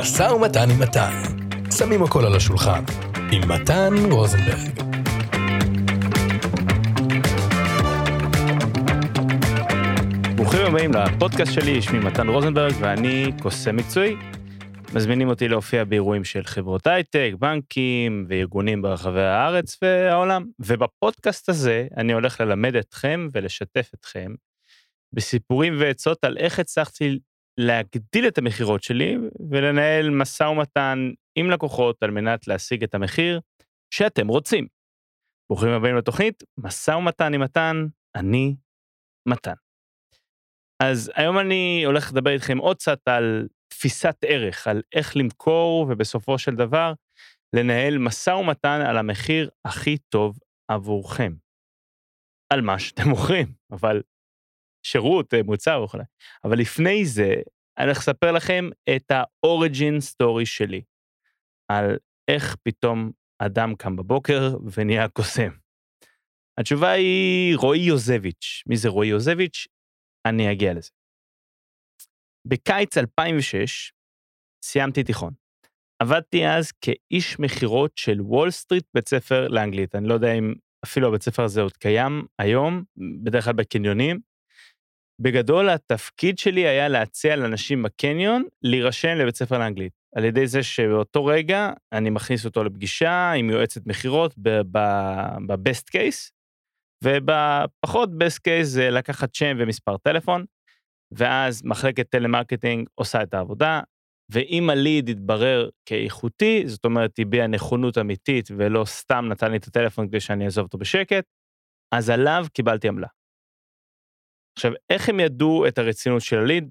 משא ומתן עם מתן. שמים הכל על השולחן. עם מתן רוזנברג. ברוכים הבאים לפודקאסט שלי, שמי מתן רוזנברג ואני קוסם מקצועי. מזמינים אותי להופיע באירועים של חברות הייטק, בנקים וארגונים ברחבי הארץ והעולם. ובפודקאסט הזה אני הולך ללמד אתכם ולשתף אתכם בסיפורים ועצות על איך הצלחתי להגדיל את המכירות שלי ולנהל משא ומתן עם לקוחות על מנת להשיג את המחיר שאתם רוצים. ברוכים הבאים לתוכנית, משא ומתן עם מתן, אני מתן. אז היום אני הולך לדבר איתכם עוד קצת על תפיסת ערך, על איך למכור ובסופו של דבר לנהל משא ומתן על המחיר הכי טוב עבורכם. על מה שאתם מוכרים, אבל שירות, אה, מוצר וכו'. אבל לפני זה, אני הולך לספר לכם את ה-Origin Story שלי, על איך פתאום אדם קם בבוקר ונהיה קוסם. התשובה היא רועי יוזביץ'. מי זה רועי יוזביץ'? אני אגיע לזה. בקיץ 2006 סיימתי תיכון. עבדתי אז כאיש מכירות של וול סטריט בית ספר לאנגלית. אני לא יודע אם אפילו הבית ספר הזה עוד קיים היום, בדרך כלל בקניונים. בגדול התפקיד שלי היה להציע לאנשים בקניון להירשם לבית ספר לאנגלית. על ידי זה שבאותו רגע אני מכניס אותו לפגישה עם יועצת מכירות ב best case, ובפחות best case זה לקחת שם ומספר טלפון, ואז מחלקת טלמרקטינג עושה את העבודה, ואם ה lead יתברר כאיכותי, זאת אומרת הביע נכונות אמיתית ולא סתם נתן לי את הטלפון כדי שאני אעזוב אותו בשקט, אז עליו קיבלתי עמלה. עכשיו, איך הם ידעו את הרצינות של ה lead?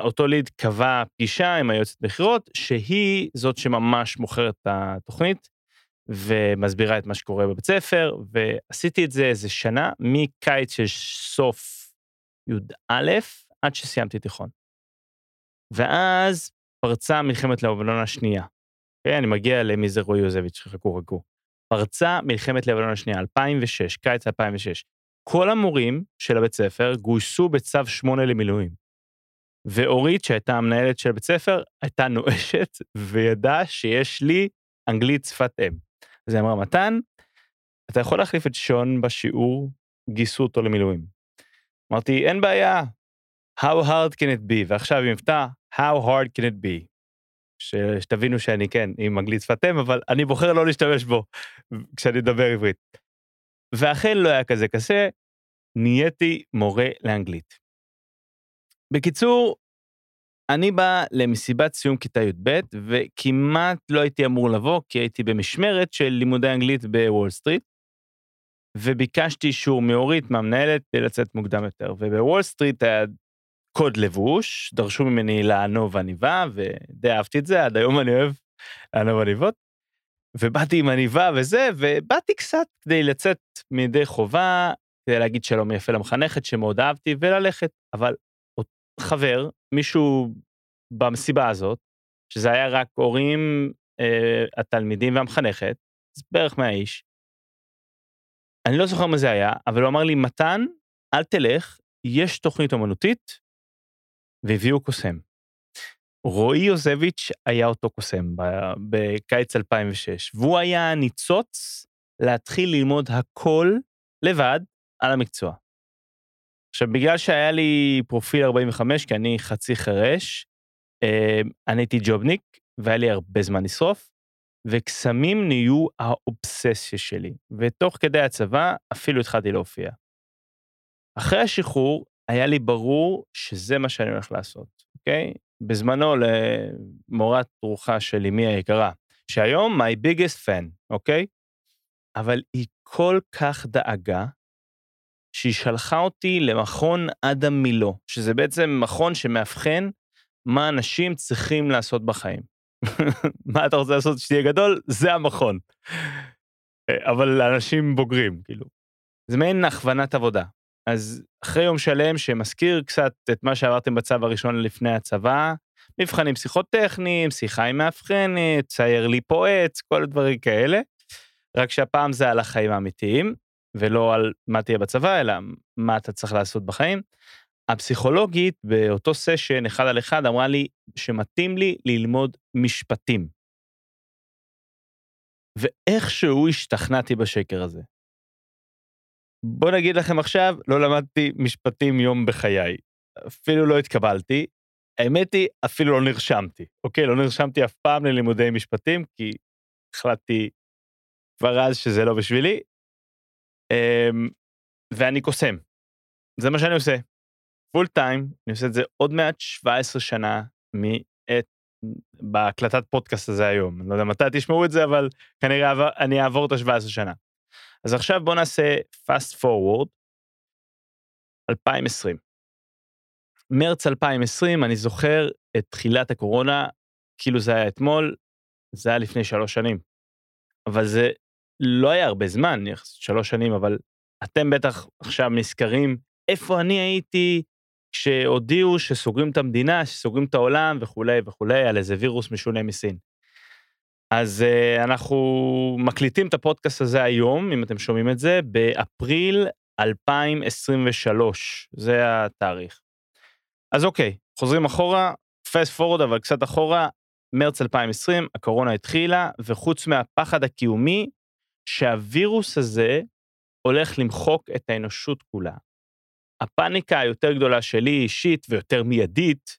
אותו lead קבע פגישה עם היועצת מכירות, שהיא זאת שממש מוכרת את התוכנית ומסבירה את מה שקורה בבית ספר, ועשיתי את זה איזה שנה, מקיץ של סוף י"א עד שסיימתי תיכון. ואז פרצה מלחמת לבנון השנייה. Okay, אוקיי? אני מגיע למי רועי יוזביץ', חכו חכו. פרצה מלחמת לבנון השנייה, 2006, קיץ 2006. כל המורים של הבית ספר גויסו בצו 8 למילואים. ואורית, שהייתה המנהלת של בית ספר, הייתה נואשת וידעה שיש לי אנגלית שפת אם. אז היא אמרה, מתן, אתה יכול להחליף את שון בשיעור, גייסו אותו למילואים. אמרתי, אין בעיה, How hard can it be? ועכשיו עם מבטא, How hard can it be? ש... שתבינו שאני כן עם אנגלית שפת אם, אבל אני בוחר לא להשתמש בו כשאני אדבר עברית. ואכן לא היה כזה קשה, נהייתי מורה לאנגלית. בקיצור, אני בא למסיבת סיום כיתה י"ב, וכמעט לא הייתי אמור לבוא, כי הייתי במשמרת של לימודי אנגלית בוול סטריט, וביקשתי אישור מאורית, מהמנהלת, לצאת מוקדם יותר. ובוול סטריט היה קוד לבוש, דרשו ממני לענוב עניבה, ודי אהבתי את זה, עד היום אני אוהב לענוב עניבות. ובאתי עם עניבה וזה, ובאתי קצת כדי לצאת מידי חובה, כדי להגיד שלום יפה למחנכת שמאוד אהבתי, וללכת. אבל חבר, מישהו במסיבה הזאת, שזה היה רק הורים, אה, התלמידים והמחנכת, בערך 100 איש. אני לא זוכר מה זה היה, אבל הוא אמר לי, מתן, אל תלך, יש תוכנית אומנותית, והביאו קוסם. רועי יוזביץ' היה אותו קוסם בקיץ 2006, והוא היה הניצוץ להתחיל ללמוד הכל לבד על המקצוע. עכשיו, בגלל שהיה לי פרופיל 45, כי אני חצי חירש, אה, אני הייתי ג'ובניק, והיה לי הרבה זמן לשרוף, וקסמים נהיו האובססיה שלי, ותוך כדי הצבא אפילו התחלתי להופיע. אחרי השחרור, היה לי ברור שזה מה שאני הולך לעשות, אוקיי? בזמנו למורת רוחה של אמי היקרה, שהיום my biggest fan, אוקיי? אבל היא כל כך דאגה, שהיא שלחה אותי למכון אדם מילו, שזה בעצם מכון שמאבחן מה אנשים צריכים לעשות בחיים. מה אתה רוצה לעשות כשתהיה גדול? זה המכון. אבל לאנשים בוגרים, כאילו. זה מעין הכוונת עבודה. אז אחרי יום שלם שמזכיר קצת את מה שעברתם בצו הראשון לפני הצבא, מבחנים פסיכוטכניים, שיחה עם מאבחנת, צייר לי פה עץ, כל הדברים כאלה, רק שהפעם זה על החיים האמיתיים, ולא על מה תהיה בצבא, אלא מה אתה צריך לעשות בחיים. הפסיכולוגית באותו סשן, אחד על אחד, אמרה לי שמתאים לי ללמוד משפטים. ואיכשהו השתכנעתי בשקר הזה. בוא נגיד לכם עכשיו, לא למדתי משפטים יום בחיי. אפילו לא התקבלתי. האמת היא, אפילו לא נרשמתי, אוקיי? לא נרשמתי אף פעם ללימודי משפטים, כי החלטתי כבר אז שזה לא בשבילי. אמ, ואני קוסם. זה מה שאני עושה. פול טיים, אני עושה את זה עוד מעט 17 שנה מעת, בהקלטת פודקאסט הזה היום. אני לא יודע מתי תשמעו את זה, אבל כנראה אני אעבור את ה-17 שנה. אז עכשיו בואו נעשה fast forward, 2020. מרץ 2020, אני זוכר את תחילת הקורונה, כאילו זה היה אתמול, זה היה לפני שלוש שנים. אבל זה לא היה הרבה זמן, שלוש שנים, אבל אתם בטח עכשיו נזכרים איפה אני הייתי כשהודיעו שסוגרים את המדינה, שסוגרים את העולם וכולי וכולי, על איזה וירוס משונה מסין. אז uh, אנחנו מקליטים את הפודקאסט הזה היום, אם אתם שומעים את זה, באפריל 2023, זה התאריך. אז אוקיי, חוזרים אחורה, fast forward אבל קצת אחורה, מרץ 2020, הקורונה התחילה, וחוץ מהפחד הקיומי, שהווירוס הזה הולך למחוק את האנושות כולה. הפאניקה היותר גדולה שלי אישית ויותר מיידית,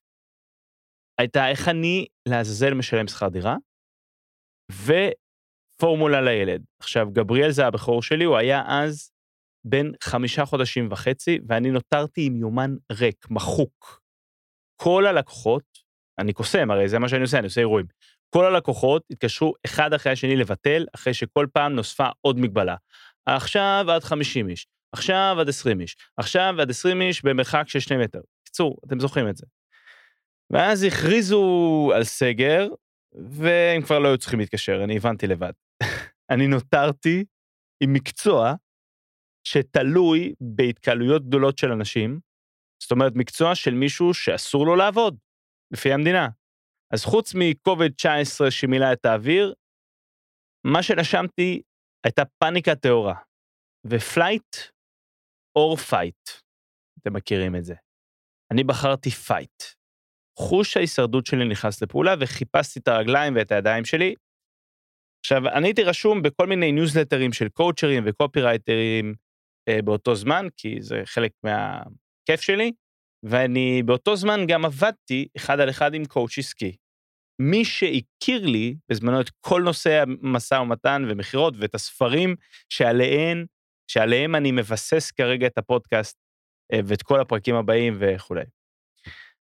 הייתה איך אני לעזאזל משלם שכר דירה, ופורמולה לילד. עכשיו, גבריאל זה הבכור שלי, הוא היה אז בן חמישה חודשים וחצי, ואני נותרתי עם יומן ריק, מחוק. כל הלקוחות, אני קוסם, הרי זה מה שאני עושה, אני עושה אירועים. כל הלקוחות התקשרו אחד אחרי השני לבטל, אחרי שכל פעם נוספה עוד מגבלה. עכשיו עד 50 איש, עכשיו עד 20 איש, עכשיו עד 20 איש במרחק של 2 מטר. בקיצור, אתם זוכרים את זה. ואז הכריזו על סגר, והם כבר לא היו צריכים להתקשר, אני הבנתי לבד. אני נותרתי עם מקצוע שתלוי בהתקהלויות גדולות של אנשים, זאת אומרת, מקצוע של מישהו שאסור לו לעבוד, לפי המדינה. אז חוץ מקוביד 19 שמילא את האוויר, מה שנשמתי הייתה פאניקה טהורה. ו flight or fight, אתם מכירים את זה. אני בחרתי fight. חוש ההישרדות שלי נכנס לפעולה וחיפשתי את הרגליים ואת הידיים שלי. עכשיו, אני הייתי רשום בכל מיני ניוזלטרים של קואוצ'רים וקופירייטרים אה, באותו זמן, כי זה חלק מהכיף שלי, ואני באותו זמן גם עבדתי אחד על אחד עם קואוצ' עסקי. מי שהכיר לי בזמנו את כל נושא המשא ומתן ומכירות ואת הספרים שעליהם, שעליהם אני מבסס כרגע את הפודקאסט אה, ואת כל הפרקים הבאים וכולי.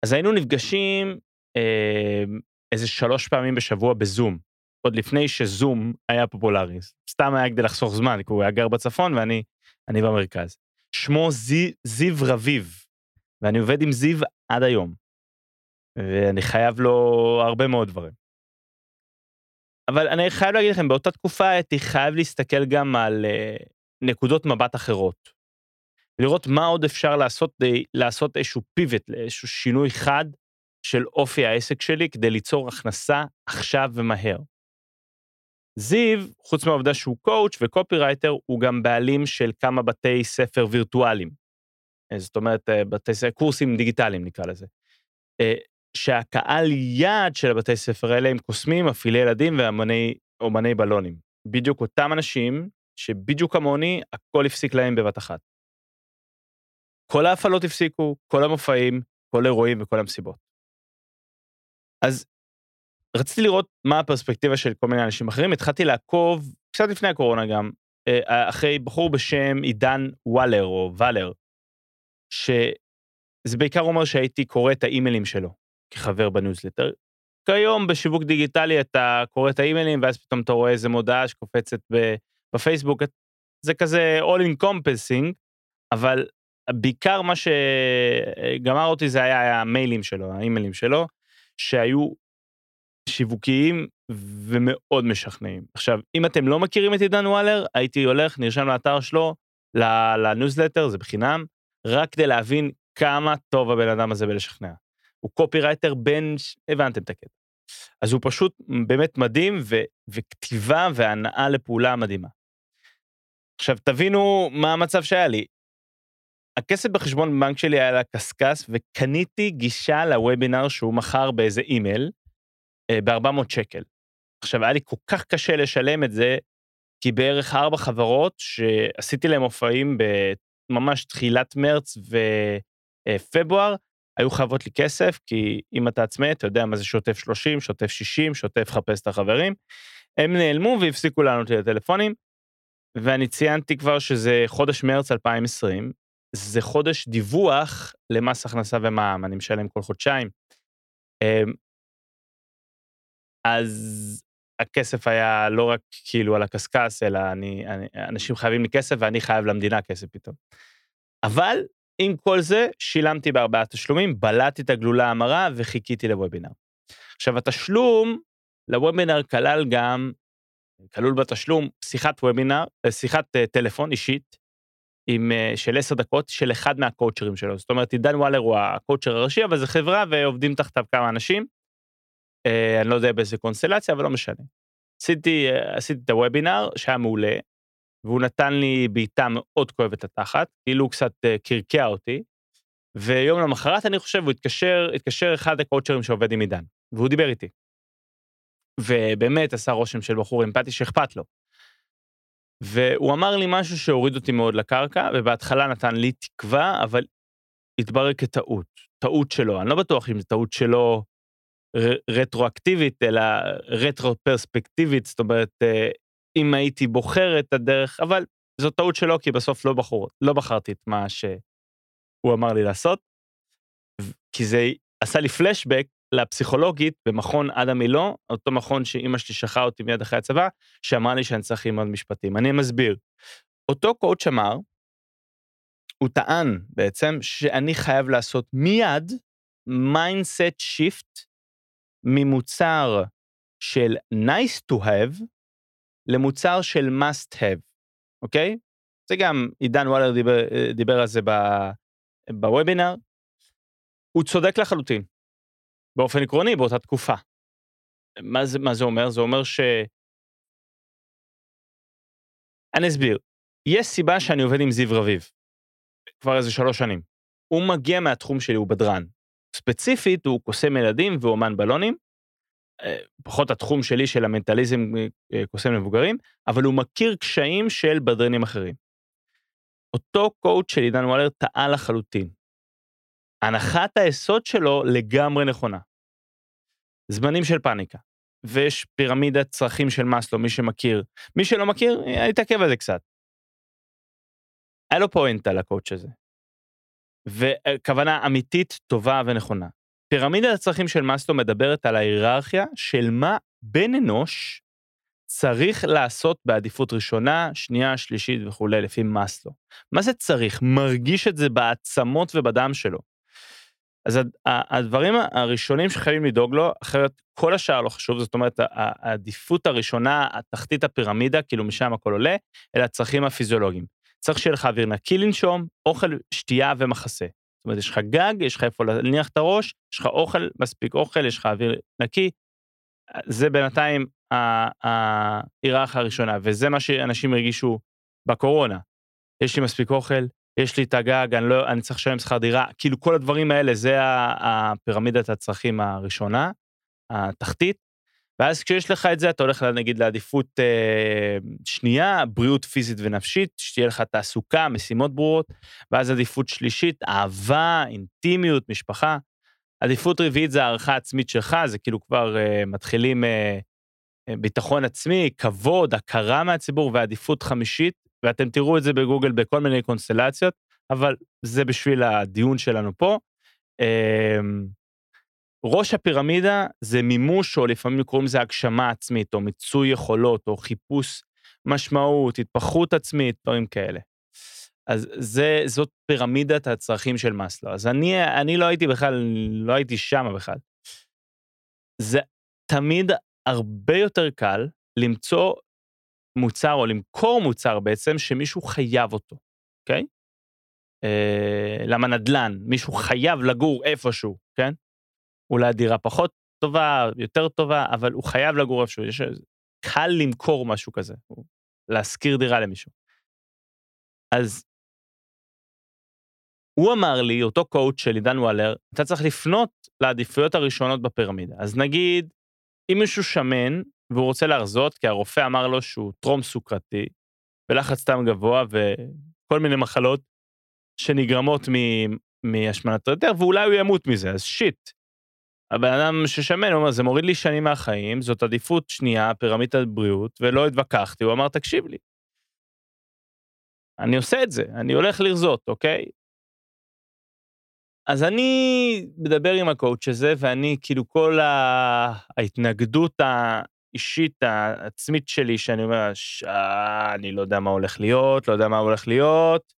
אז היינו נפגשים אה, איזה שלוש פעמים בשבוע בזום, עוד לפני שזום היה פופולרי. סתם היה כדי לחסוך זמן, כי הוא היה גר בצפון ואני במרכז. שמו זי, זיו רביב, ואני עובד עם זיו עד היום. ואני חייב לו הרבה מאוד דברים. אבל אני חייב להגיד לכם, באותה תקופה הייתי חייב להסתכל גם על uh, נקודות מבט אחרות. לראות מה עוד אפשר לעשות, די, לעשות איזשהו פיבט, איזשהו שינוי חד של אופי העסק שלי כדי ליצור הכנסה עכשיו ומהר. זיו, חוץ מהעובדה שהוא coach וקופירייטר, הוא גם בעלים של כמה בתי ספר וירטואליים. אה, זאת אומרת, אה, בתי ספר, קורסים דיגיטליים נקרא לזה. שהקהל יעד של הבתי ספר האלה הם קוסמים, מפעילי ילדים ואומני בלונים. בדיוק אותם אנשים שבדיוק כמוני, הכל הפסיק להם בבת אחת. כל ההפעלות הפסיקו, כל המופעים, כל האירועים וכל המסיבות. אז רציתי לראות מה הפרספקטיבה של כל מיני אנשים אחרים, התחלתי לעקוב, קצת לפני הקורונה גם, אה, אחרי בחור בשם עידן וואלר או ואלר, שזה בעיקר אומר שהייתי קורא את האימיילים שלו. כחבר בניוזלטר. כיום בשיווק דיגיטלי אתה קורא את האימיילים ואז פתאום אתה רואה איזה מודעה שקופצת בפייסבוק, זה כזה all encompassing, אבל בעיקר מה שגמר אותי זה היה המיילים שלו, האימיילים שלו, שהיו שיווקיים ומאוד משכנעים. עכשיו, אם אתם לא מכירים את עידן וואלר, הייתי הולך, נרשם לאתר שלו, לניוזלטר, זה בחינם, רק כדי להבין כמה טוב הבן אדם הזה בלשכנע. הוא קופירייטר בן, הבנתם את הקטע. אז הוא פשוט באמת מדהים, ו, וכתיבה והנאה לפעולה מדהימה. עכשיו, תבינו מה המצב שהיה לי. הכסף בחשבון בנק שלי היה על הקשקש, וקניתי גישה לוובינר שהוא מכר באיזה אימייל, אה, ב-400 שקל. עכשיו, היה לי כל כך קשה לשלם את זה, כי בערך ארבע חברות שעשיתי להם מופעים בממש תחילת מרץ ופברואר, היו חייבות לי כסף, כי אם אתה עצמאי, אתה יודע מה זה שוטף 30, שוטף 60, שוטף חפש את החברים. הם נעלמו והפסיקו לענות לי לטלפונים, ואני ציינתי כבר שזה חודש מרץ 2020, זה חודש דיווח למס הכנסה ומע"מ, אני משלם כל חודשיים. אמ, אז הכסף היה לא רק כאילו על הקשקש, אלא אני, אני, אנשים חייבים לי כסף ואני חייב למדינה כסף פתאום. אבל עם כל זה, שילמתי בארבעה תשלומים, בלעתי את הגלולה המרה וחיכיתי לוובינר. עכשיו, התשלום לוובינר כלל גם, כלול בתשלום, שיחת וובינר, אה, שיחת אה, טלפון אישית, עם, אה, של עשר דקות של אחד מהקואוצ'רים שלו. זאת אומרת, עידן וואלר הוא הקואוצ'ר הראשי, אבל זו חברה ועובדים תחתיו כמה אנשים. אני לא יודע באיזה קונסטלציה, אבל לא משנה. עשיתי, עשיתי את הוובינר, שהיה מעולה, והוא נתן לי בעיטה מאוד כואבת לתחת, כאילו הוא קצת אה, קרקע אותי, ויום למחרת אני חושב הוא התקשר, התקשר אחד הקואוצ'רים שעובד עם עידן, והוא דיבר איתי. ובאמת עשה רושם של בחור אמפתי שאכפת לו. והוא אמר לי משהו שהוריד אותי מאוד לקרקע, ובהתחלה נתן לי תקווה, אבל התברר כטעות, טעות שלו. אני לא בטוח אם זו טעות שלו רטרואקטיבית, אלא רטרו-פרספקטיבית, זאת אומרת, אה, אם הייתי בוחר את הדרך, אבל זו טעות שלו, כי בסוף לא, בחור, לא בחרתי את מה שהוא אמר לי לעשות, כי זה עשה לי פלשבק לפסיכולוגית במכון עדה מילו, אותו מכון שאימא שלי שלחה אותי מיד אחרי הצבא, שאמרה לי שאני צריך ללמוד משפטים. אני מסביר. אותו קואוצ' אמר, הוא טען בעצם שאני חייב לעשות מיד mindset shift ממוצר של nice to have למוצר של must have, אוקיי? זה גם עידן וואלר דיבר, דיבר על זה בוובינר. הוא צודק לחלוטין, באופן עקרוני, באותה תקופה. מה זה, מה זה אומר? זה אומר ש... אני אסביר. יש סיבה שאני עובד עם זיו רביב, כבר איזה שלוש שנים. הוא מגיע מהתחום שלי, הוא בדרן. ספציפית, הוא קוסם ילדים ואומן בלונים, אה, פחות התחום שלי של המנטליזם אה, אה, קוסם למבוגרים, אבל הוא מכיר קשיים של בדרנים אחרים. אותו קואוצ' של עידן וולר טעה לחלוטין. הנחת היסוד שלו לגמרי נכונה. זמנים של פאניקה, ויש פירמידת צרכים של מאסלו, מי שמכיר. מי שלא מכיר, אני אתעכב על זה קצת. היה לו פואנטה לקואוצ' הזה. וכוונה אמיתית, טובה ונכונה. פירמידת הצרכים של מאסלו מדברת על ההיררכיה של מה בן אנוש צריך לעשות בעדיפות ראשונה, שנייה, שלישית וכולי, לפי מאסלו. מה זה צריך? מרגיש את זה בעצמות ובדם שלו. אז הדברים הראשונים שחייבים לדאוג לו, אחרת כל השאר לא חשוב, זאת אומרת, העדיפות הראשונה, התחתית הפירמידה, כאילו משם הכל עולה, אלה הצרכים הפיזיולוגיים. צריך שיהיה לך אוויר נקי לנשום, אוכל, שתייה ומחסה. זאת אומרת, יש לך גג, יש לך איפה להניח את הראש, יש לך אוכל, מספיק אוכל, יש לך אוויר נקי. זה בינתיים ההיררכיה הראשונה, וזה מה שאנשים הרגישו בקורונה. יש לי מספיק אוכל, יש לי את הגג, אני, לא, אני צריך לשלם שכר דירה, כאילו כל הדברים האלה, זה הפירמידת הצרכים הראשונה, התחתית. ואז כשיש לך את זה, אתה הולך נגיד לעדיפות אה, שנייה, בריאות פיזית ונפשית, שתהיה לך תעסוקה, משימות ברורות, ואז עדיפות שלישית, אהבה, אינטימיות, משפחה. עדיפות רביעית זה הערכה עצמית שלך, זה כאילו כבר אה, מתחילים אה, אה, ביטחון עצמי, כבוד, הכרה מהציבור, ועדיפות חמישית, ואתם תראו את זה בגוגל בכל מיני קונסטלציות, אבל זה בשביל הדיון שלנו פה. אה, ראש הפירמידה זה מימוש, או לפעמים קוראים לזה הגשמה עצמית, או מיצוי יכולות, או חיפוש משמעות, התפתחות עצמית, דברים כאלה. אז זה, זאת פירמידת הצרכים של מאסלו. אז אני, אני לא הייתי בכלל, לא הייתי שם בכלל. זה תמיד הרבה יותר קל למצוא מוצר, או למכור מוצר בעצם, שמישהו חייב אותו, אוקיי? אה, למה נדל"ן, מישהו חייב לגור איפשהו, כן? אולי דירה פחות טובה, יותר טובה, אבל הוא חייב לגור איפשהו, יש... קל למכור משהו כזה, להשכיר דירה למישהו. אז הוא אמר לי, אותו קואוצ' של עידן וואלר, אתה צריך לפנות לעדיפויות הראשונות בפירמידה. אז נגיד, אם מישהו שמן והוא רוצה להרזות, כי הרופא אמר לו שהוא טרום סוכרתי, ולחץ דם גבוה וכל מיני מחלות שנגרמות מהשמנת יתר, ואולי הוא ימות מזה, אז שיט. הבן אדם ששמן, הוא אומר, זה מוריד לי שנים מהחיים, זאת עדיפות שנייה, פירמידת בריאות, ולא התווכחתי, הוא אמר, תקשיב לי. אני עושה את זה, אני הולך לרזות, אוקיי? אז אני מדבר עם הקואוצ' הזה, ואני, כאילו, כל ההתנגדות האישית העצמית שלי, שאני אומר, שעה, אני לא יודע מה הולך להיות, לא יודע מה הולך להיות,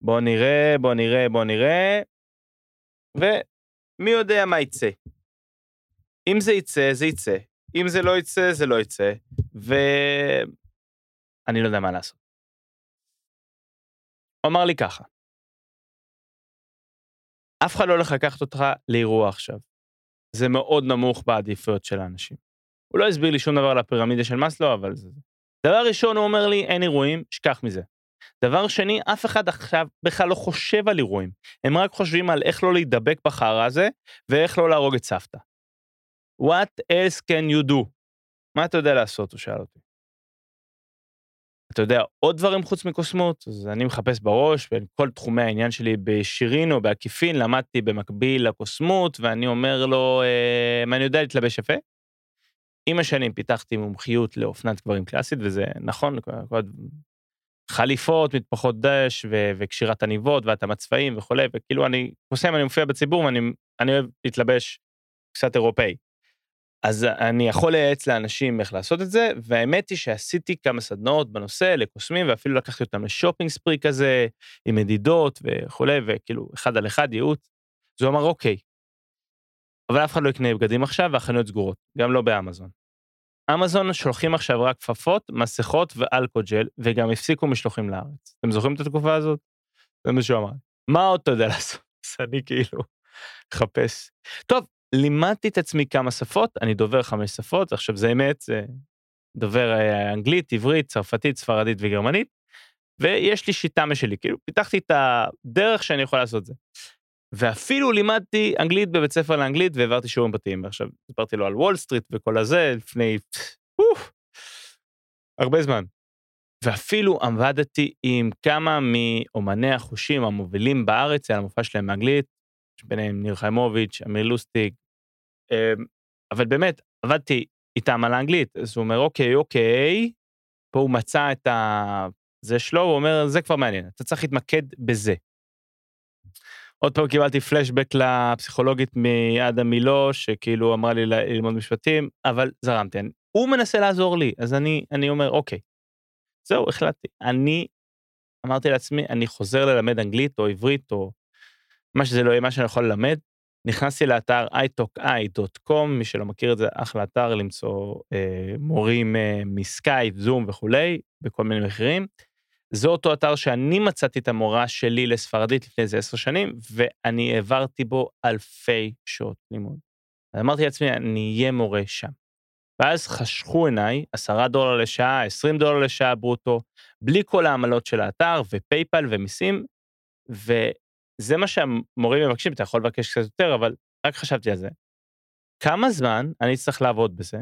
בוא נראה, בוא נראה, בוא נראה, ומי יודע מה יצא. אם זה יצא, זה יצא. אם זה לא יצא, זה לא יצא. ואני לא יודע מה לעשות. הוא אמר לי ככה, אף אחד לא הולך לקחת אותך לאירוע עכשיו. זה מאוד נמוך בעדיפויות של האנשים. הוא לא הסביר לי שום דבר על הפירמידה של מאסלו, אבל זה... דבר ראשון, הוא אומר לי, אין אירועים, שכח מזה. דבר שני, אף אחד עכשיו בכלל לא חושב על אירועים. הם רק חושבים על איך לא להידבק בחרא הזה, ואיך לא להרוג את סבתא. What else can you do? מה אתה יודע לעשות? הוא שאל אותי. אתה יודע עוד דברים חוץ מקוסמות? אז אני מחפש בראש, בין כל תחומי העניין שלי בשירין או בעקיפין, למדתי במקביל לקוסמות, ואני אומר לו, אה, מה אני יודע להתלבש יפה? עם השנים פיתחתי מומחיות לאופנת גברים קלאסית, וזה נכון, חליפות, מטפחות דש וקשירת עניבות והתאמת צבעים וכולי, וכאילו אני קוסם, אני מופיע בציבור ואני אוהב להתלבש קצת אירופאי. אז אני יכול לייעץ לאנשים איך לעשות את זה, והאמת היא שעשיתי כמה סדנאות בנושא לקוסמים, ואפילו לקחתי אותם לשופינג ספרי כזה, עם מדידות וכולי, וכאילו, אחד על אחד ייעוץ. אז הוא אמר, אוקיי, אבל אף אחד לא יקנה בגדים עכשיו, והחנויות סגורות, גם לא באמזון. אמזון שולחים עכשיו רק כפפות, מסכות ואלכוג'ל, וגם הפסיקו משלוחים לארץ. אתם זוכרים את התקופה הזאת? זה מה שהוא אמר. מה עוד אתה יודע לעשות? אז אני כאילו מחפש. טוב, לימדתי את עצמי כמה שפות, אני דובר חמש שפות, עכשיו זה אמת, זה דובר אה, אנגלית, עברית, צרפתית, ספרדית וגרמנית, ויש לי שיטה משלי, כאילו פיתחתי את הדרך שאני יכול לעשות זה. ואפילו לימדתי אנגלית בבית ספר לאנגלית והעברתי שיעורים בתים. עכשיו, סיפרתי לו על וול סטריט וכל הזה לפני, אוף, הרבה זמן. ואפילו עבדתי עם כמה מאומני החושים המובילים בארץ על המופע שלהם באנגלית, ביניהם ניר חיימוביץ', אמיר לוסטיג, אמ, אבל באמת, עבדתי איתם על האנגלית, אז הוא אומר, אוקיי, אוקיי, פה הוא מצא את ה... זה שלו, הוא אומר, זה כבר מעניין, אתה צריך להתמקד בזה. עוד פעם קיבלתי פלשבק לפסיכולוגית מאדם מילו, שכאילו אמרה לי ללמוד משפטים, אבל זרמתי. הוא מנסה לעזור לי, אז אני, אני אומר, אוקיי. זהו, החלטתי. אני אמרתי לעצמי, אני חוזר ללמד אנגלית או עברית או מה שזה לא יהיה, מה שאני יכול ללמד, נכנסתי לאתר italki.com, מי שלא מכיר את זה, אחלה אתר למצוא אה, מורים אה, מסקייפ, זום וכולי, בכל מיני מחירים. זה אותו אתר שאני מצאתי את המורה שלי לספרדית לפני איזה עשר שנים, ואני העברתי בו אלפי שעות לימוד. אז אמרתי לעצמי, אני אהיה מורה שם. ואז חשכו עיניי, עשרה דולר לשעה, עשרים דולר לשעה ברוטו, בלי כל העמלות של האתר, ופייפל ומיסים, ו... זה מה שהמורים מבקשים, אתה יכול לבקש קצת יותר, אבל רק חשבתי על זה. כמה זמן אני צריך לעבוד בזה?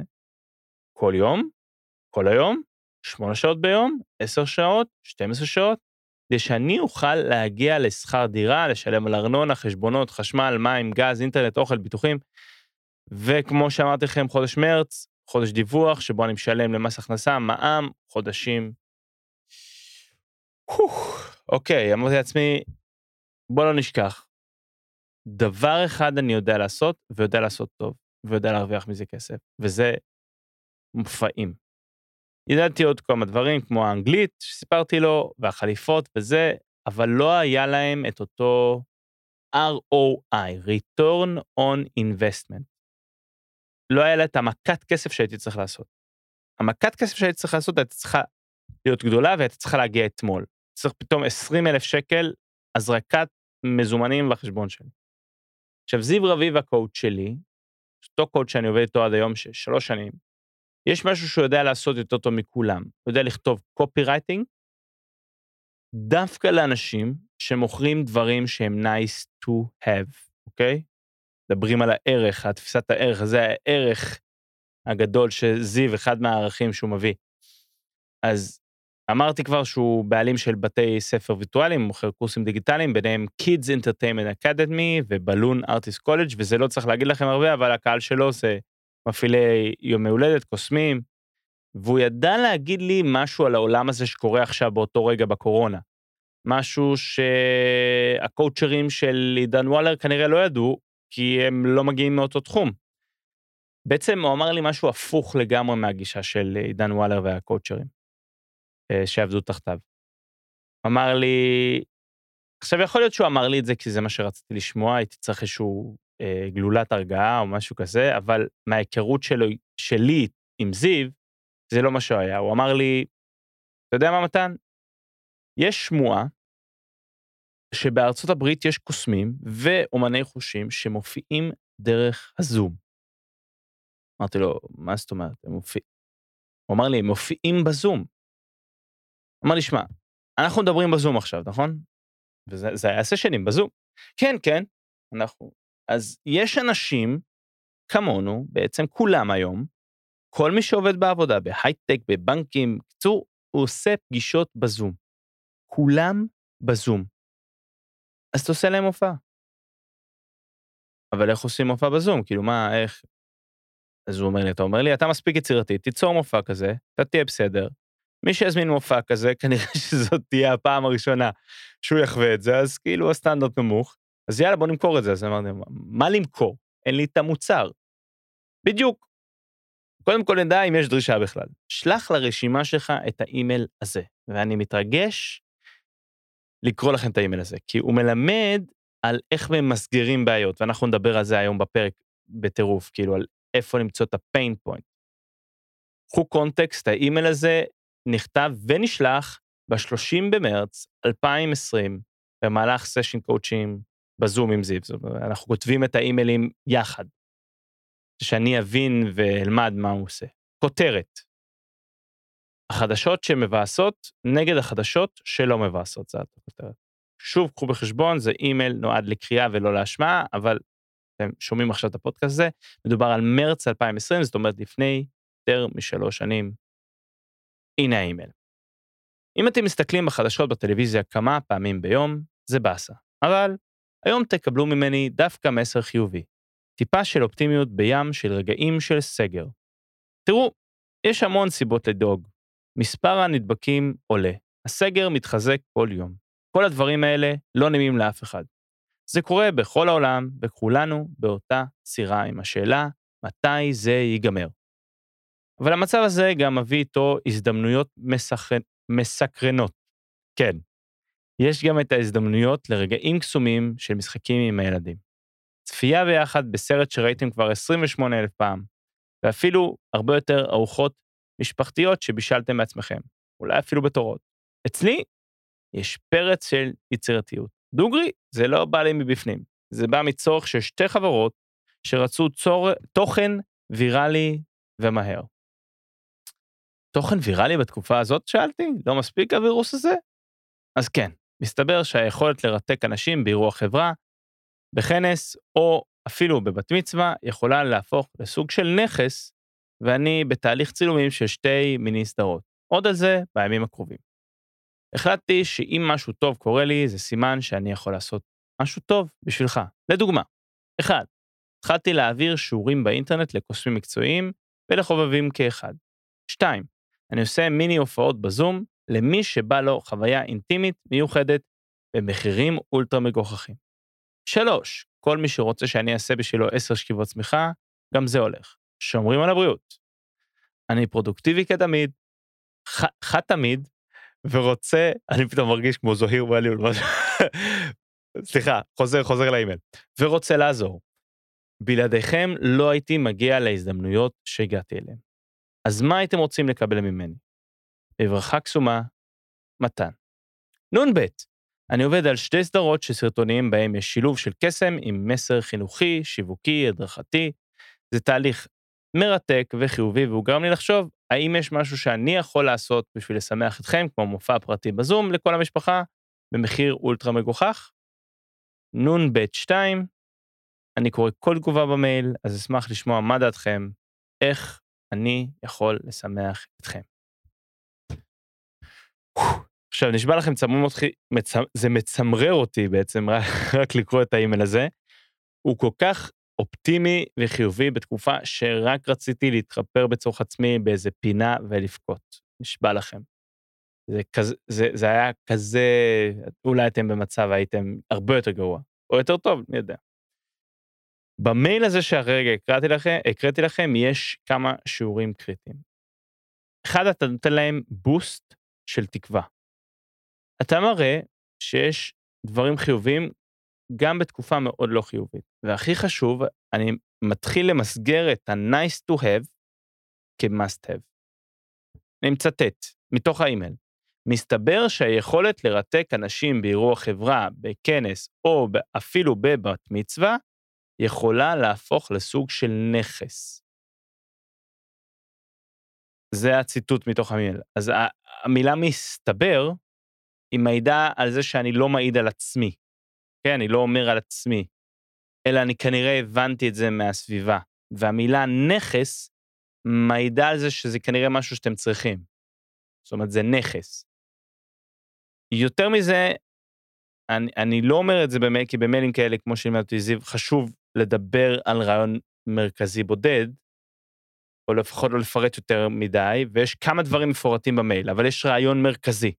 כל יום? כל היום? שמונה שעות ביום? עשר שעות? 12 שעות? כדי שאני אוכל להגיע לשכר דירה, לשלם על ארנונה, חשבונות, חשמל, מים, גז, אינטרנט, אוכל, ביטוחים. וכמו שאמרתי לכם, חודש מרץ, חודש דיווח, שבו אני משלם למס הכנסה, מע"מ, חודשים. אוקיי, אמרתי לעצמי, בוא לא נשכח, דבר אחד אני יודע לעשות, ויודע לעשות טוב, ויודע להרוויח מזה כסף, וזה מופעים. ידעתי עוד כמה דברים, כמו האנגלית שסיפרתי לו, והחליפות וזה, אבל לא היה להם את אותו ROI, Return on Investment. לא היה לה את המכת כסף שהייתי צריך לעשות. המכת כסף שהייתי צריך לעשות הייתה צריכה להיות גדולה והייתה צריכה להגיע אתמול. צריך פתאום 20 אלף שקל הזרקת מזומנים לחשבון שלי. עכשיו, זיו רביב הקואוצ' שלי, אותו קואוצ' שאני עובד איתו עד היום, שלוש שנים, יש משהו שהוא יודע לעשות יותר טוב מכולם. הוא יודע לכתוב קופי רייטינג, דווקא לאנשים שמוכרים דברים שהם nice to have, אוקיי? מדברים על הערך, התפיסת הערך, זה הערך הגדול שזיו, אחד מהערכים שהוא מביא. אז אמרתי כבר שהוא בעלים של בתי ספר וירטואליים, מוכר קורסים דיגיטליים, ביניהם Kids Entertainment Academy ובלון ארטיסט קולג', וזה לא צריך להגיד לכם הרבה, אבל הקהל שלו זה מפעילי יום הולדת, קוסמים, והוא ידע להגיד לי משהו על העולם הזה שקורה עכשיו באותו רגע בקורונה. משהו שהקואוצ'רים של עידן וואלר כנראה לא ידעו, כי הם לא מגיעים מאותו תחום. בעצם הוא אמר לי משהו הפוך לגמרי מהגישה של עידן וואלר והקואוצ'רים, אה, שעבדו תחתיו. אמר לי, עכשיו יכול להיות שהוא אמר לי את זה כי זה מה שרציתי לשמוע, הייתי צריך איזשהו גלולת הרגעה או משהו כזה, אבל מההיכרות שלו, שלי עם זיו, זה לא מה שהוא היה. הוא אמר לי, אתה יודע מה מתן? יש שמועה שבארצות הברית יש קוסמים ואומני חושים שמופיעים דרך הזום. אמרתי לו, מה זאת אומרת? הם מופיעים... הוא אמר לי, הם מופיעים בזום. אמר לי, שמע, אנחנו מדברים בזום עכשיו, נכון? וזה היה סשנים בזום. כן, כן, אנחנו. אז יש אנשים כמונו, בעצם כולם היום, כל מי שעובד בעבודה, בהייטק, בבנקים, בקיצור, הוא עושה פגישות בזום. כולם בזום. אז אתה עושה להם הופעה. אבל איך עושים מופע בזום? כאילו, מה, איך? אז הוא אומר לי, אתה אומר לי, אתה מספיק יצירתי, תיצור מופע כזה, אתה תהיה בסדר. מי שיזמין מופע כזה, כנראה שזאת תהיה הפעם הראשונה שהוא יחווה את זה, אז כאילו הסטנדרט נמוך. אז יאללה, בוא נמכור את זה. אז אמרתי, מה למכור? אין לי את המוצר. בדיוק. קודם כל נדע אם יש דרישה בכלל. שלח לרשימה שלך את האימייל הזה, ואני מתרגש לקרוא לכם את האימייל הזה, כי הוא מלמד על איך ממסגרים בעיות, ואנחנו נדבר על זה היום בפרק בטירוף, כאילו על איפה למצוא את ה pain point. קחו קונטקסט, האימייל הזה נכתב ונשלח ב-30 במרץ 2020, במהלך סשן קואוצ'ים בזום עם זיו. אנחנו כותבים את האימיילים יחד, שאני אבין ואלמד מה הוא עושה. כותרת, החדשות שמבאסות נגד החדשות שלא מבאסות, זה הכותרת. שוב, קחו בחשבון, זה אימייל נועד לקריאה ולא להשמעה, אבל אתם שומעים עכשיו את הפודקאסט הזה, מדובר על מרץ 2020, זאת אומרת לפני יותר משלוש שנים. הנה האימייל. אם אתם מסתכלים בחדשות בטלוויזיה כמה פעמים ביום, זה באסה. אבל היום תקבלו ממני דווקא מסר חיובי. טיפה של אופטימיות בים של רגעים של סגר. תראו, יש המון סיבות לדאוג. מספר הנדבקים עולה, הסגר מתחזק כל יום. כל הדברים האלה לא נעימים לאף אחד. זה קורה בכל העולם, וכולנו באותה סירה עם השאלה, מתי זה ייגמר. אבל המצב הזה גם מביא איתו הזדמנויות מסכ... מסקרנות. כן, יש גם את ההזדמנויות לרגעים קסומים של משחקים עם הילדים. צפייה ביחד בסרט שראיתם כבר 28 אלף פעם, ואפילו הרבה יותר ארוחות משפחתיות שבישלתם בעצמכם, אולי אפילו בתורות. אצלי יש פרץ של יצירתיות. דוגרי, זה לא בא לי מבפנים, זה בא מצורך של שתי חברות שרצו צור... תוכן ויראלי ומהר. תוכן ויראלי בתקופה הזאת, שאלתי? לא מספיק הווירוס הזה? אז כן, מסתבר שהיכולת לרתק אנשים באירוע חברה, בכנס או אפילו בבת מצווה, יכולה להפוך לסוג של נכס, ואני בתהליך צילומים של שתי מיני סדרות. עוד על זה בימים הקרובים. החלטתי שאם משהו טוב קורה לי, זה סימן שאני יכול לעשות משהו טוב בשבילך. לדוגמה, 1. התחלתי להעביר שיעורים באינטרנט לקוסמים מקצועיים ולחובבים כאחד. 2. אני עושה מיני הופעות בזום למי שבא לו חוויה אינטימית מיוחדת במחירים אולטרה מגוחכים. 3. כל מי שרוצה שאני אעשה בשבילו 10 שכיבות צמיחה, גם זה הולך. שומרים על הבריאות. אני פרודוקטיבי כתמיד, חד תמיד, ורוצה, אני פתאום מרגיש כמו זוהיר ואליול, סליחה, חוזר, חוזר לאימייל, ורוצה לעזור. בלעדיכם לא הייתי מגיע להזדמנויות שהגעתי אליהן. אז מה הייתם רוצים לקבל ממני? בברכה קסומה, מתן. נ"ב, אני עובד על שתי סדרות של סרטונים בהם יש שילוב של קסם עם מסר חינוכי, שיווקי, הדרכתי. זה תהליך מרתק וחיובי, והוא גרם לי לחשוב, האם יש משהו שאני יכול לעשות בשביל לשמח אתכם, כמו מופע פרטי בזום לכל המשפחה, במחיר אולטרה מגוחך. נ"ב 2, אני קורא כל תגובה במייל, אז אשמח לשמוע מה דעתכם, איך אני יכול לשמח אתכם. עכשיו, נשבע לכם צמום אותי, מצ... זה מצמרר אותי בעצם רק, רק לקרוא את האימייל הזה. הוא כל כך אופטימי וחיובי בתקופה שרק רציתי להתחפר בצורך עצמי באיזה פינה ולבכות. נשבע לכם. זה, כזה, זה, זה היה כזה, אולי אתם במצב הייתם הרבה יותר גרוע, או יותר טוב, אני יודע. במייל הזה שהרגע הקראתי לכם, הקראתי לכם, יש כמה שיעורים קריטיים. אחד, אתה נותן להם בוסט של תקווה. אתה מראה שיש דברים חיוביים גם בתקופה מאוד לא חיובית. והכי חשוב, אני מתחיל למסגר את ה-nice to have כ-must have. אני מצטט מתוך האימייל. מסתבר שהיכולת לרתק אנשים באירוע חברה, בכנס או אפילו בבת מצווה, יכולה להפוך לסוג של נכס. זה הציטוט מתוך המייל. אז המילה מסתבר, היא מעידה על זה שאני לא מעיד על עצמי. כן, אני לא אומר על עצמי, אלא אני כנראה הבנתי את זה מהסביבה. והמילה נכס מעידה על זה שזה כנראה משהו שאתם צריכים. זאת אומרת, זה נכס. יותר מזה, אני, אני לא אומר את זה במייל, כי במיילים כאלה, כמו שלימד זיו, חשוב לדבר על רעיון מרכזי בודד, או לפחות לא לפרט יותר מדי, ויש כמה דברים מפורטים במייל, אבל יש רעיון מרכזי.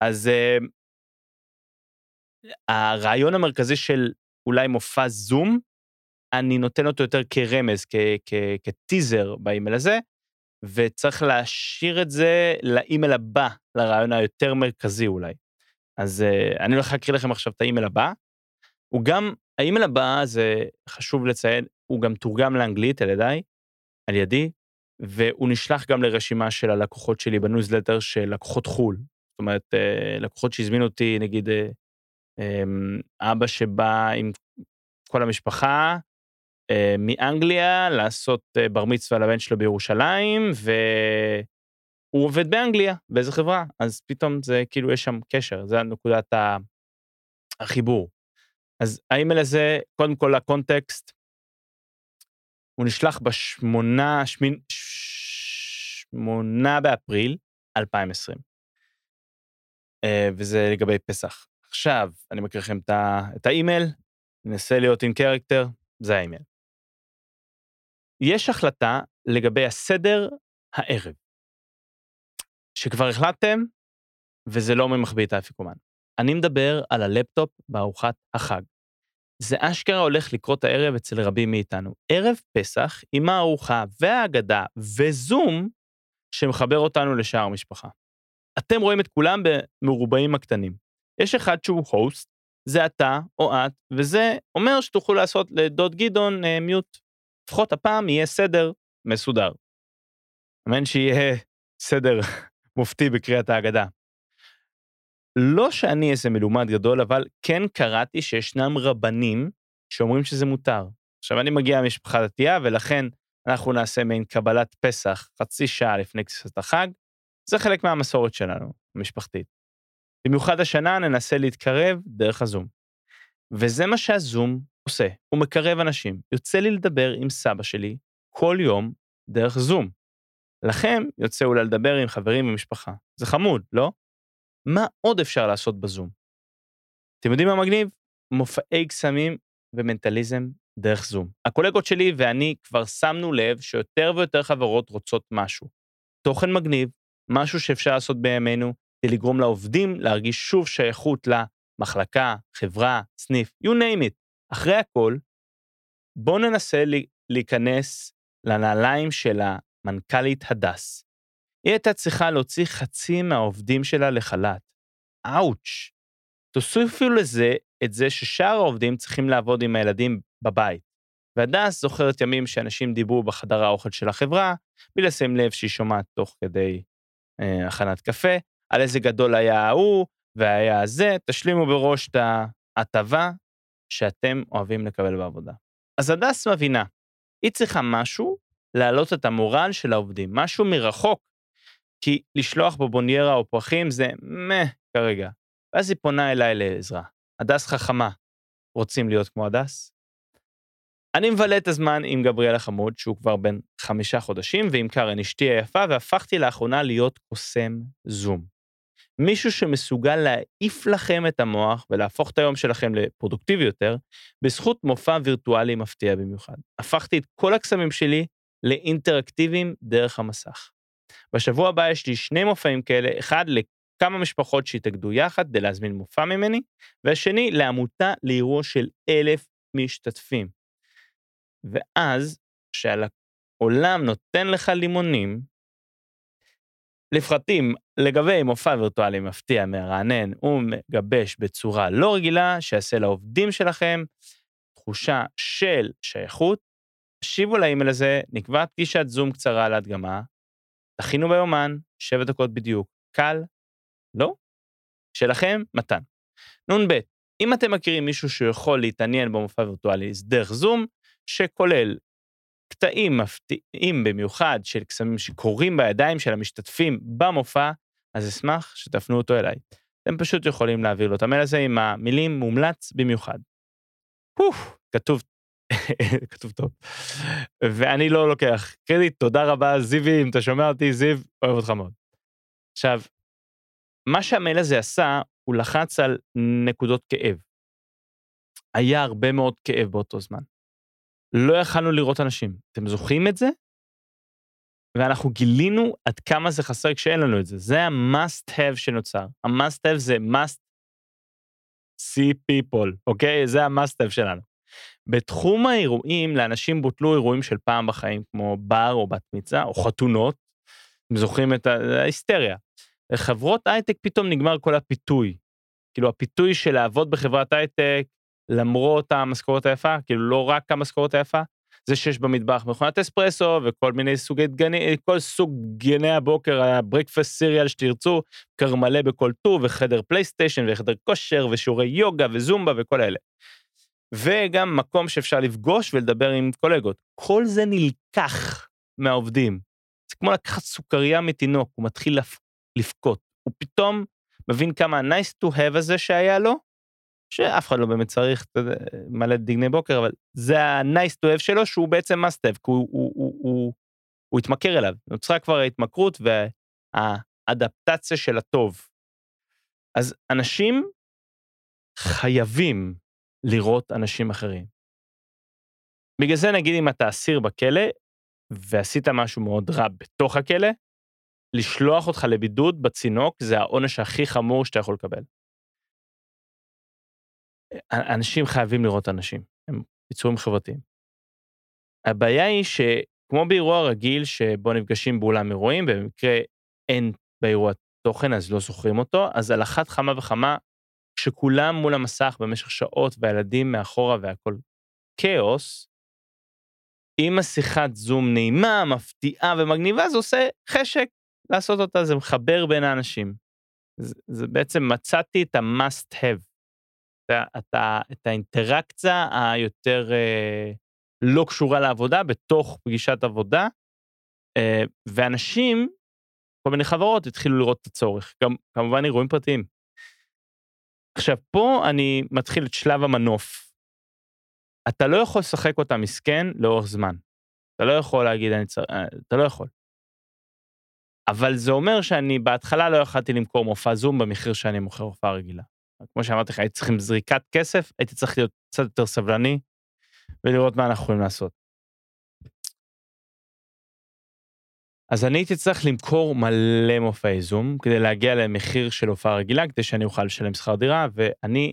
אז uh, הרעיון המרכזי של אולי מופע זום, אני נותן אותו יותר כרמז, כטיזר באימייל הזה, וצריך להשאיר את זה לאימייל הבא, לרעיון היותר מרכזי אולי. אז uh, אני הולך להקריא לכם עכשיו את האימייל הבא. הוא גם, האימייל הבא, זה חשוב לציין, הוא גם תורגם לאנגלית על ידיי, על ידי, והוא נשלח גם לרשימה של הלקוחות שלי בניוזלטר של לקוחות חו"ל. זאת אומרת, uh, לקוחות שהזמינו אותי, נגיד, uh, um, אבא שבא עם כל המשפחה, uh, מאנגליה לעשות בר מצווה לבן שלו בירושלים, והוא עובד באנגליה, באיזה חברה, אז פתאום זה כאילו יש שם קשר, זה נקודת החיבור. אז האימייל הזה, קודם כל הקונטקסט, הוא נשלח בשמונה, שמין, שמונה באפריל 2020. אה, וזה לגבי פסח. עכשיו, אני מקריא לכם את האימייל, ננסה להיות עם character, זה האימייל. יש החלטה לגבי הסדר הערב, שכבר החלטתם, וזה לא מי מחביא את האפיקומן. אני מדבר על הלפטופ בארוחת החג. זה אשכרה הולך לקרות הערב אצל רבים מאיתנו. ערב פסח עם הארוחה וההגדה וזום שמחבר אותנו לשאר המשפחה. אתם רואים את כולם במרובעים הקטנים. יש אחד שהוא הוסט, זה אתה או את, וזה אומר שתוכלו לעשות לדוד גדעון אה, מיוט. לפחות הפעם יהיה סדר מסודר. אמן שיהיה סדר מופתי בקריאת ההגדה. לא שאני איזה מלומד גדול, אבל כן קראתי שישנם רבנים שאומרים שזה מותר. עכשיו, אני מגיע ממשפחה דתייה, ולכן אנחנו נעשה מעין קבלת פסח חצי שעה לפני כניסת החג. זה חלק מהמסורת שלנו, המשפחתית. במיוחד השנה ננסה להתקרב דרך הזום. וזה מה שהזום עושה, הוא מקרב אנשים. יוצא לי לדבר עם סבא שלי כל יום דרך זום. לכם יוצא אולי לדבר עם חברים ומשפחה. זה חמוד, לא? מה עוד אפשר לעשות בזום? אתם יודעים מה מגניב? מופעי קסמים ומנטליזם דרך זום. הקולגות שלי ואני כבר שמנו לב שיותר ויותר חברות רוצות משהו. תוכן מגניב, משהו שאפשר לעשות בימינו, כדי לגרום לעובדים להרגיש שוב שייכות למחלקה, חברה, סניף, you name it. אחרי הכל, בואו ננסה להיכנס לנעליים של המנכ"לית הדס. היא הייתה צריכה להוציא חצי מהעובדים שלה לחל"ת. אאוץ'. תוסיפו לזה את זה ששאר העובדים צריכים לעבוד עם הילדים בבית. והדס זוכרת ימים שאנשים דיברו בחדר האוכל של החברה, בלי לשים לב שהיא שומעת תוך כדי אה, הכנת קפה, על איזה גדול היה ההוא, והיה זה, תשלימו בראש את ההטבה שאתם אוהבים לקבל בעבודה. אז הדס מבינה, היא צריכה משהו להעלות את המורל של העובדים, משהו מרחוק, כי לשלוח בבוניירה או פרחים זה מה כרגע. ואז היא פונה אליי לעזרה. הדס חכמה, רוצים להיות כמו הדס? אני מבלה את הזמן עם גבריאל החמוד, שהוא כבר בן חמישה חודשים, ועם קארן אשתי היפה, והפכתי לאחרונה להיות קוסם זום. מישהו שמסוגל להעיף לכם את המוח ולהפוך את היום שלכם לפרודוקטיבי יותר, בזכות מופע וירטואלי מפתיע במיוחד. הפכתי את כל הקסמים שלי לאינטראקטיביים דרך המסך. בשבוע הבא יש לי שני מופעים כאלה, אחד לכמה משפחות שהתאגדו יחד כדי להזמין מופע ממני, והשני לעמותה לאירוע של אלף משתתפים. ואז, כשהעולם נותן לך לימונים, לפרטים לגבי מופע וירטואלי מפתיע, מרענן ומגבש בצורה לא רגילה, שיעשה לעובדים שלכם תחושה של שייכות, תשיבו לאימייל הזה, נקבע פגישת זום קצרה להדגמה, תכינו ביומן, שבע דקות בדיוק. קל? לא? שלכם, מתן. נ"ב, אם אתם מכירים מישהו שיכול להתעניין במופע וירטואלי דרך זום, שכולל קטעים מפתיעים במיוחד של קסמים שקורים בידיים של המשתתפים במופע, אז אשמח שתפנו אותו אליי. אתם פשוט יכולים להעביר לו את המייל הזה עם המילים מומלץ במיוחד. פוף, כתוב, כתוב טוב. ואני לא לוקח קרדיט, תודה רבה, זיוי, אם אתה שומע אותי, זיו, אוהב אותך מאוד. עכשיו, מה שהמייל הזה עשה, הוא לחץ על נקודות כאב. היה הרבה מאוד כאב באותו זמן. לא יכלנו לראות אנשים. אתם זוכרים את זה? ואנחנו גילינו עד כמה זה חסר כשאין לנו את זה. זה ה-must have שנוצר. ה-must have זה must see people, אוקיי? זה ה-must have שלנו. בתחום האירועים, לאנשים בוטלו אירועים של פעם בחיים, כמו בר או בת מצווה, או חתונות. אתם זוכרים את ההיסטריה. לחברות הייטק פתאום נגמר כל הפיתוי. כאילו, הפיתוי של לעבוד בחברת הייטק, למרות המשכורת היפה, כאילו לא רק המשכורת היפה, זה שיש במטבח מכונת אספרסו וכל מיני סוגי דגני, כל סוג גני הבוקר, הברקפסט סיריאל שתרצו, קר מלא בכל טור, וחדר פלייסטיישן, וחדר כושר, ושיעורי יוגה וזומבה וכל אלה. וגם מקום שאפשר לפגוש ולדבר עם קולגות. כל זה נלקח מהעובדים. זה כמו לקחת סוכריה מתינוק, הוא מתחיל לבכות. הוא פתאום מבין כמה ה-nice to have הזה שהיה לו, שאף אחד לא באמת צריך מלא דגני בוקר, אבל זה ה-nice to have שלו, שהוא בעצם must have, כי הוא, הוא, הוא, הוא, הוא התמכר אליו. נוצרה כבר ההתמכרות והאדפטציה של הטוב. אז אנשים חייבים לראות אנשים אחרים. בגלל זה נגיד אם אתה אסיר בכלא, ועשית משהו מאוד רע בתוך הכלא, לשלוח אותך לבידוד בצינוק זה העונש הכי חמור שאתה יכול לקבל. אנשים חייבים לראות אנשים, הם יצורים חברתיים. הבעיה היא שכמו באירוע רגיל שבו נפגשים באולם אירועים, במקרה אין באירוע תוכן אז לא זוכרים אותו, אז על אחת כמה וכמה, כשכולם מול המסך במשך שעות והילדים מאחורה והכל כאוס, אם השיחת זום נעימה, מפתיעה ומגניבה, זה עושה חשק לעשות אותה, זה מחבר בין האנשים. זה, זה בעצם מצאתי את ה-must have. את, את האינטראקציה היותר אה, לא קשורה לעבודה בתוך פגישת עבודה, אה, ואנשים, כל מיני חברות התחילו לראות את הצורך, גם כמובן אירועים פרטיים. עכשיו, פה אני מתחיל את שלב המנוף. אתה לא יכול לשחק אותה מסכן לאורך זמן. אתה לא יכול להגיד, אני צריך, אה, אתה לא יכול. אבל זה אומר שאני בהתחלה לא יכלתי למכור מופע זום במחיר שאני מוכר הופעה רגילה. כמו שאמרתי לך, הייתי צריך עם זריקת כסף, הייתי צריך להיות קצת יותר סבלני ולראות מה אנחנו יכולים לעשות. אז אני הייתי צריך למכור מלא מופעי זום כדי להגיע למחיר של הופעה רגילה, כדי שאני אוכל לשלם שכר דירה, ואני,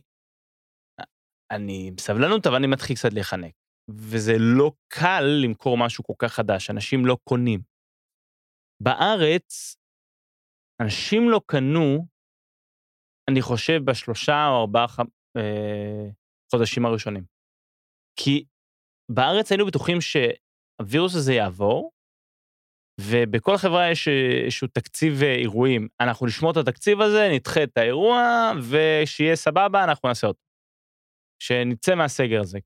אני עם סבלנות, אבל אני מתחיל קצת להיחנק. וזה לא קל למכור משהו כל כך חדש, אנשים לא קונים. בארץ, אנשים לא קנו אני חושב בשלושה או ארבעה אה, חודשים הראשונים. כי בארץ היינו בטוחים שהווירוס הזה יעבור, ובכל חברה יש איזשהו תקציב אה, אירועים. אנחנו נשמור את התקציב הזה, נדחה את האירוע, ושיהיה סבבה, אנחנו נעשה אותו. שנצא מהסגר הזה,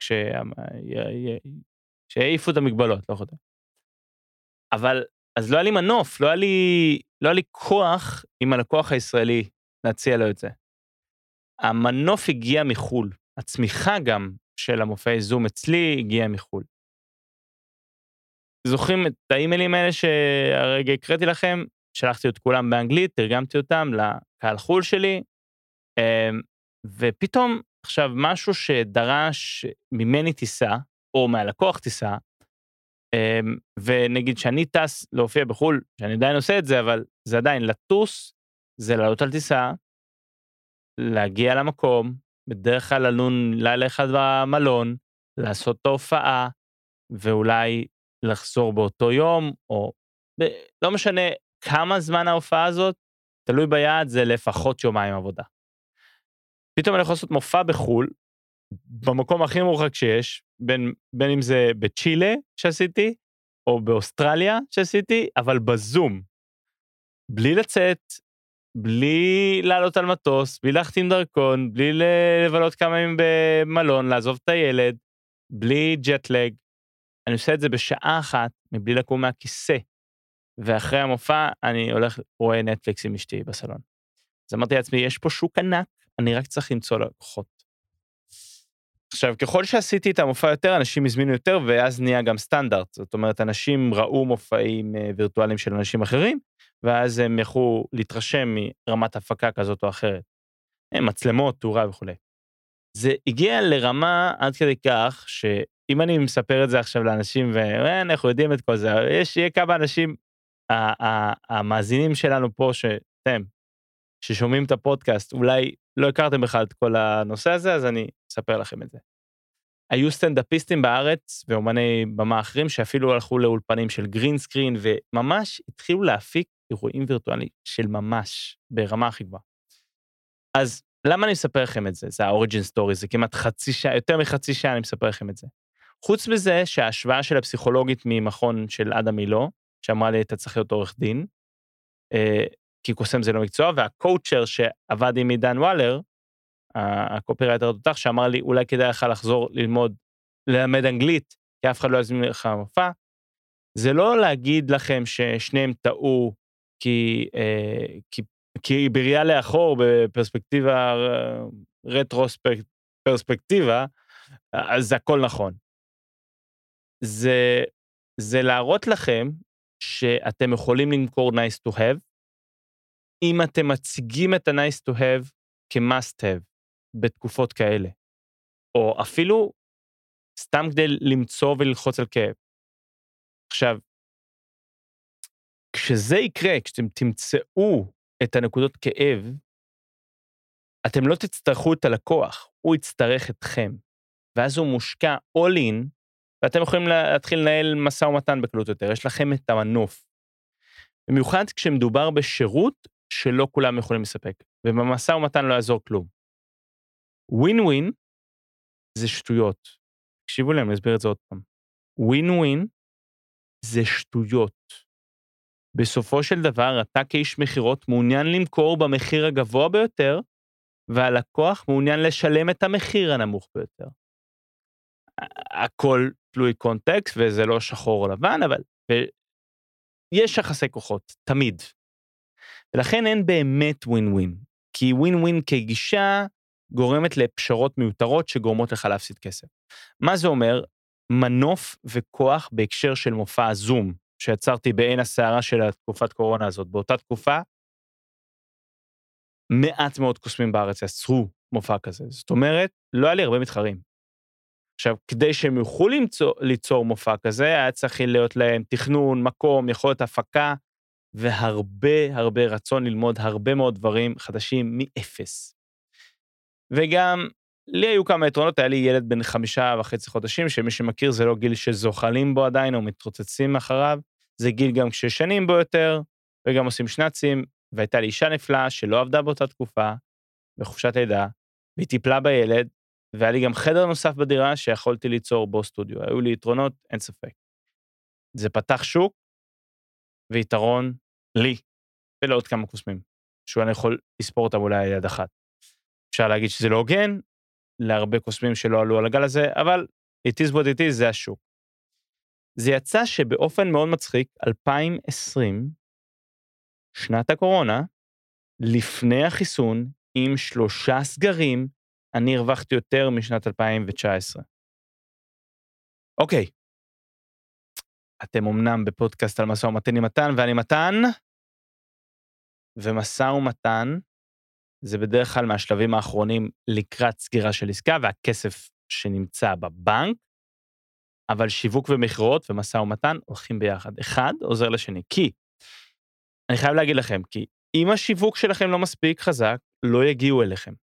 כשיעיפו את המגבלות, לא יודע. אבל, אז לא היה לי מנוף, לא היה לי, לא היה לי כוח עם הלקוח הישראלי להציע לו את זה. המנוף הגיע מחו"ל, הצמיחה גם של המופעי זום אצלי הגיעה מחו"ל. זוכרים את האימיילים האלה שהרגע הקראתי לכם? שלחתי את כולם באנגלית, תרגמתי אותם לקהל חו"ל שלי, אמ, ופתאום עכשיו משהו שדרש ממני טיסה, או מהלקוח טיסה, אמ, ונגיד שאני טס להופיע בחו"ל, שאני עדיין עושה את זה, אבל זה עדיין לטוס, זה לעלות על טיסה, להגיע למקום, בדרך כלל ללון לילה אחד במלון, לעשות את ההופעה, ואולי לחזור באותו יום, או ב... לא משנה כמה זמן ההופעה הזאת, תלוי ביעד, זה לפחות יומיים עבודה. פתאום אני יכול לעשות מופע בחו"ל, במקום הכי מורחק שיש, בין, בין אם זה בצ'ילה שעשיתי, או באוסטרליה שעשיתי, אבל בזום. בלי לצאת, בלי לעלות על מטוס, בלי להחתים דרכון, בלי לבלות כמה ימים במלון, לעזוב את הילד, בלי ג'טלג. אני עושה את זה בשעה אחת, מבלי לקום מהכיסא. ואחרי המופע אני הולך, רואה נטפליקס עם אשתי בסלון. אז אמרתי לעצמי, יש פה שוק ענק, אני רק צריך למצוא לקוחות. עכשיו, ככל שעשיתי את המופע יותר, אנשים הזמינו יותר, ואז נהיה גם סטנדרט. זאת אומרת, אנשים ראו מופעים אה, וירטואליים של אנשים אחרים, ואז הם יכלו להתרשם מרמת הפקה כזאת או אחרת. אה, מצלמות, תאורה וכולי. זה הגיע לרמה עד כדי כך, שאם אני מספר את זה עכשיו לאנשים, ואנחנו יודעים את כל זה, יש, יהיה כמה אנשים, המאזינים שלנו פה, שאתם, ששומעים את הפודקאסט, אולי לא הכרתם בכלל את כל הנושא הזה, אז אני אספר לכם את זה. היו סטנדאפיסטים בארץ ואומני במה אחרים שאפילו הלכו לאולפנים של green screen וממש התחילו להפיק אירועים וירטואליים של ממש ברמה הכי גבוהה. אז למה אני מספר לכם את זה? זה ה origin story, זה כמעט חצי שעה, יותר מחצי שעה אני מספר לכם את זה. חוץ מזה שההשוואה של הפסיכולוגית ממכון של עדה מילו, שאמרה לי אתה צריך להיות עורך דין, אה, כי קוסם זה לא מקצוע, והקואוצ'ר שעבד עם עידן וואלר, הקופירייטר התותח, שאמר לי, אולי כדאי לך לחזור ללמוד, ללמד אנגלית, כי אף אחד לא יזמין לך מופע, זה לא להגיד לכם ששניהם טעו כי, אה, כי, כי בראייה לאחור, בפרספקטיבה, רטרוספקטיבה, אז הכל נכון. זה, זה להראות לכם שאתם יכולים למכור nice to have, אם אתם מציגים את ה-nice to have כ-must have בתקופות כאלה, או אפילו סתם כדי למצוא וללחוץ על כאב. עכשיו, כשזה יקרה, כשאתם תמצאו את הנקודות כאב, אתם לא תצטרכו את הלקוח, הוא יצטרך אתכם. ואז הוא מושקע all in, ואתם יכולים להתחיל לנהל משא ומתן בקלות יותר, יש לכם את המנוף. במיוחד כשמדובר בשירות שלא כולם יכולים לספק, ובמשא ומתן לא יעזור כלום. ווין ווין זה שטויות. תקשיבו להם, אני אסביר את זה עוד פעם. ווין ווין זה שטויות. בסופו של דבר, אתה כאיש מכירות מעוניין למכור במחיר הגבוה ביותר, והלקוח מעוניין לשלם את המחיר הנמוך ביותר. הכל תלוי קונטקסט, וזה לא שחור או לבן, אבל יש יחסי כוחות, תמיד. ולכן אין באמת ווין ווין, כי ווין ווין כגישה גורמת לפשרות מיותרות שגורמות לך להפסיד כסף. מה זה אומר? מנוף וכוח בהקשר של מופע הזום שיצרתי בעין הסערה של התקופת קורונה הזאת. באותה תקופה, מעט מאוד קוסמים בארץ יצרו מופע כזה. זאת אומרת, לא היה לי הרבה מתחרים. עכשיו, כדי שהם יוכלו למצוא, ליצור מופע כזה, היה צריך להיות להם תכנון, מקום, יכולת הפקה, והרבה הרבה רצון ללמוד הרבה מאוד דברים חדשים מאפס. וגם לי היו כמה יתרונות, היה לי ילד בן חמישה וחצי חודשים, שמי שמכיר זה לא גיל שזוחלים בו עדיין או מתרוצצים אחריו, זה גיל גם כשישנים בו יותר, וגם עושים שנאצים, והייתה לי אישה נפלאה שלא עבדה באותה תקופה, בחופשת לידה, והיא טיפלה בילד, והיה לי גם חדר נוסף בדירה שיכולתי ליצור בו סטודיו. היו לי יתרונות, אין ספק. זה פתח שוק ויתרון לי ולעוד כמה קוסמים, שהוא אני יכול לספור אותם אולי על יד אחת. אפשר להגיד שזה לא הוגן, להרבה קוסמים שלא עלו על הגל הזה, אבל it is what it is, זה השוק. זה יצא שבאופן מאוד מצחיק, 2020, שנת הקורונה, לפני החיסון, עם שלושה סגרים, אני הרווחתי יותר משנת 2019. אוקיי, אתם אמנם בפודקאסט על משא ומתן עם מתן, ואני מתן, ומשא ומתן זה בדרך כלל מהשלבים האחרונים לקראת סגירה של עסקה והכסף שנמצא בבנק, אבל שיווק ומכירות ומשא ומתן הולכים ביחד. אחד עוזר לשני. כי, אני חייב להגיד לכם, כי אם השיווק שלכם לא מספיק חזק, לא יגיעו אליכם.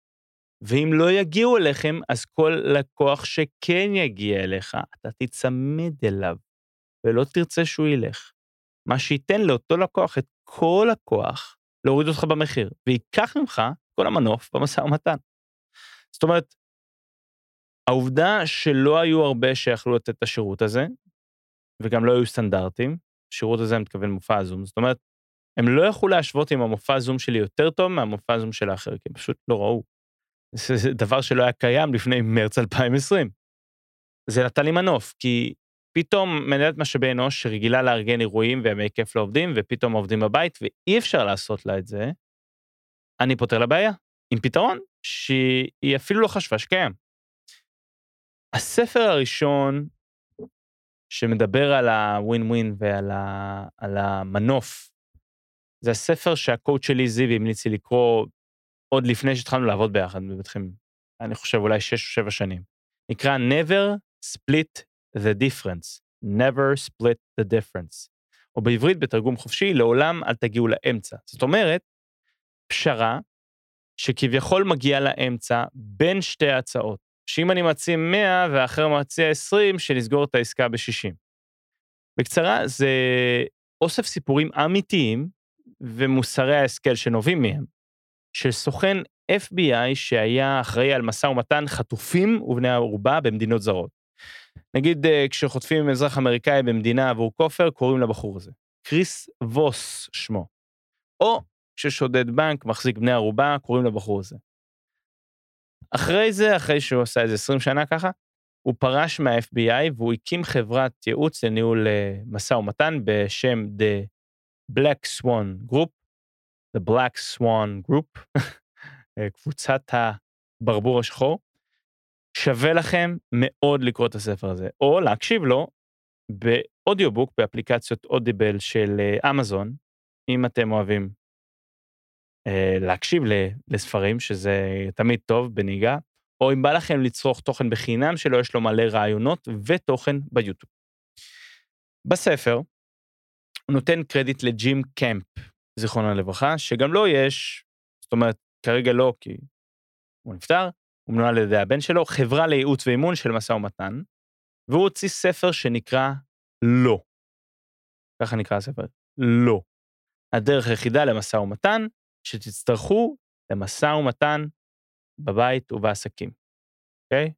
ואם לא יגיעו אליכם, אז כל לקוח שכן יגיע אליך, אתה תיצמד אליו, ולא תרצה שהוא ילך. מה שייתן לאותו לקוח את כל הכוח להוריד אותך במחיר, וייקח ממך כל המנוף במשא ומתן. זאת אומרת, העובדה שלא היו הרבה שיכלו לתת את השירות הזה, וגם לא היו סטנדרטים, השירות הזה מתכוון מופע זום, זאת אומרת, הם לא יכלו להשוות אם המופע זום שלי יותר טוב מהמופע זום של האחר, כי הם פשוט לא ראו. זה דבר שלא היה קיים לפני מרץ 2020. זה נתן לי מנוף, כי פתאום מנהלת משאבי אנוש שרגילה לארגן אירועים וימי כיף לעובדים, ופתאום עובדים בבית, ואי אפשר לעשות לה את זה, אני פותר לה בעיה, עם פתרון שהיא אפילו לא חשבה שקיים. הספר הראשון שמדבר על הווין ווין ועל ה, המנוף, זה הספר שהקואוצ' שלי זיו המליץ לי לקרוא עוד לפני שהתחלנו לעבוד ביחד בבתכם, אני חושב אולי שש או שבע שנים. נקרא Never Split the Difference, Never Split the Difference, או בעברית בתרגום חופשי, לעולם אל תגיעו לאמצע. זאת אומרת, פשרה שכביכול מגיעה לאמצע בין שתי ההצעות. שאם אני מציע 100 ואחר מציע 20, שנסגור את העסקה ב-60. בקצרה, זה אוסף סיפורים אמיתיים ומוסרי ההשכל שנובעים מהם, של סוכן FBI שהיה אחראי על משא ומתן חטופים ובני ערובה במדינות זרות. נגיד אה, כשחוטפים אזרח אמריקאי במדינה עבור כופר, קוראים לבחור הזה. קריס ווס שמו. או כששודד בנק מחזיק בני ערובה, קוראים לבחור הזה. אחרי זה, אחרי שהוא עשה איזה 20 שנה ככה, הוא פרש מה-FBI והוא הקים חברת ייעוץ לניהול אה, משא ומתן בשם The Black Swan Group, The Black Swan Group, אה, קבוצת הברבור השחור. שווה לכם מאוד לקרוא את הספר הזה, או להקשיב לו באודיובוק באפליקציות אודיבל של אה, אמזון, אם אתם אוהבים אה, להקשיב לספרים, שזה תמיד טוב בנהיגה, או אם בא לכם לצרוך תוכן בחינם שלו, יש לו מלא רעיונות ותוכן ביוטיוב. בספר, הוא נותן קרדיט לג'ים קמפ, זיכרונו לברכה, שגם לו יש, זאת אומרת, כרגע לא, כי הוא נפטר, הוא מנוהל על ידי הבן שלו, חברה לייעוץ ואימון של משא ומתן, והוא הוציא ספר שנקרא לא. ככה נקרא הספר, לא. הדרך היחידה למשא ומתן, שתצטרכו למשא ומתן בבית ובעסקים, אוקיי? Okay?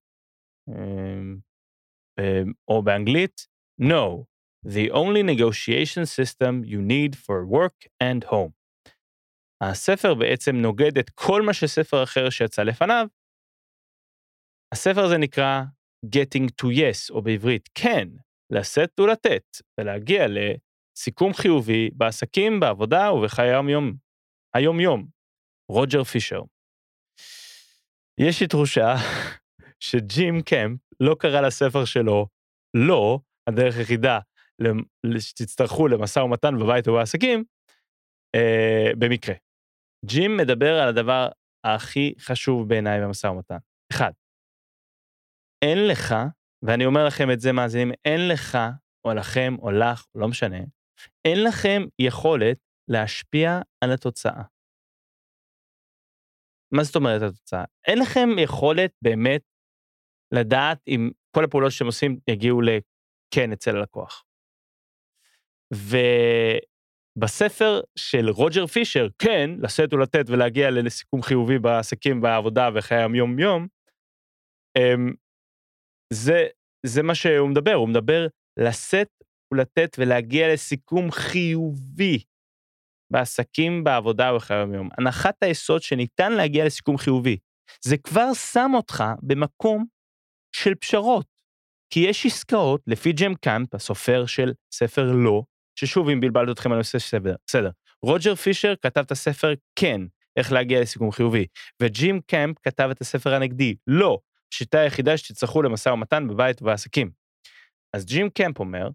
אמ, אמ, או באנגלית, No, the only negotiation system you need for work and home. הספר בעצם נוגד את כל מה שספר אחר שיצא לפניו. הספר הזה נקרא Getting to Yes, או בעברית, כן, לשאת ולתת, ולהגיע לסיכום חיובי בעסקים, בעבודה ובחיי היום-יום. היום-יום, רוג'ר פישר. יש לי תחושה שג'ים קמפ לא קרא לספר שלו, לא, הדרך היחידה שתצטרכו למשא ומתן בבית ובעסקים, אה, במקרה. ג'ים מדבר על הדבר הכי חשוב בעיניי במשא ומתן. אחד, אין לך, ואני אומר לכם את זה, מאזינים, אין לך, או לכם, או לך, לא משנה, אין לכם יכולת להשפיע על התוצאה. מה זאת אומרת התוצאה? אין לכם יכולת באמת לדעת אם כל הפעולות שאתם עושים יגיעו לכן אצל הלקוח. ובספר של רוג'ר פישר, כן, לשאת ולתת ולהגיע לסיכום חיובי בעסקים, בעבודה וחיי היום-יום, אמ, זה, זה מה שהוא מדבר, הוא מדבר לשאת ולתת ולהגיע לסיכום חיובי בעסקים, בעבודה ובחיי היום-יום. הנחת היסוד שניתן להגיע לסיכום חיובי. זה כבר שם אותך במקום של פשרות. כי יש עסקאות, לפי ג'ם קאמפ, הסופר של ספר לא, ששוב, אם בלבלת אתכם, אני עושה סדר. בסדר. רוג'ר פישר כתב את הספר כן, איך להגיע לסיכום חיובי. וג'ים קמפ כתב את הספר הנגדי, לא, השיטה היחידה שתצטרכו למשא ומתן בבית ובעסקים. אז ג'ים קמפ אומר,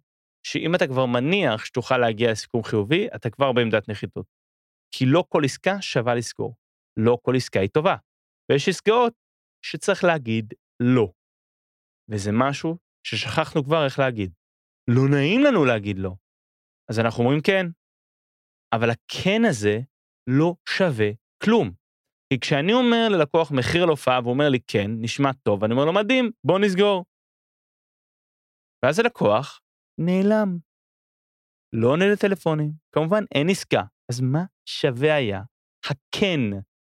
שאם אתה כבר מניח שתוכל להגיע לסיכום חיובי, אתה כבר בעמדת נחיתות. כי לא כל עסקה שווה לסגור. לא כל עסקה היא טובה. ויש עסקאות שצריך להגיד לא. וזה משהו ששכחנו כבר איך להגיד. לא נעים לנו להגיד לא. אז אנחנו אומרים כן. אבל הכן הזה לא שווה כלום. כי כשאני אומר ללקוח מחיר להופעה והוא אומר לי כן, נשמע טוב, אני אומר לו מדהים, בוא נסגור. ואז הלקוח נעלם. לא עונה לטלפונים, כמובן אין עסקה. אז מה שווה היה הכן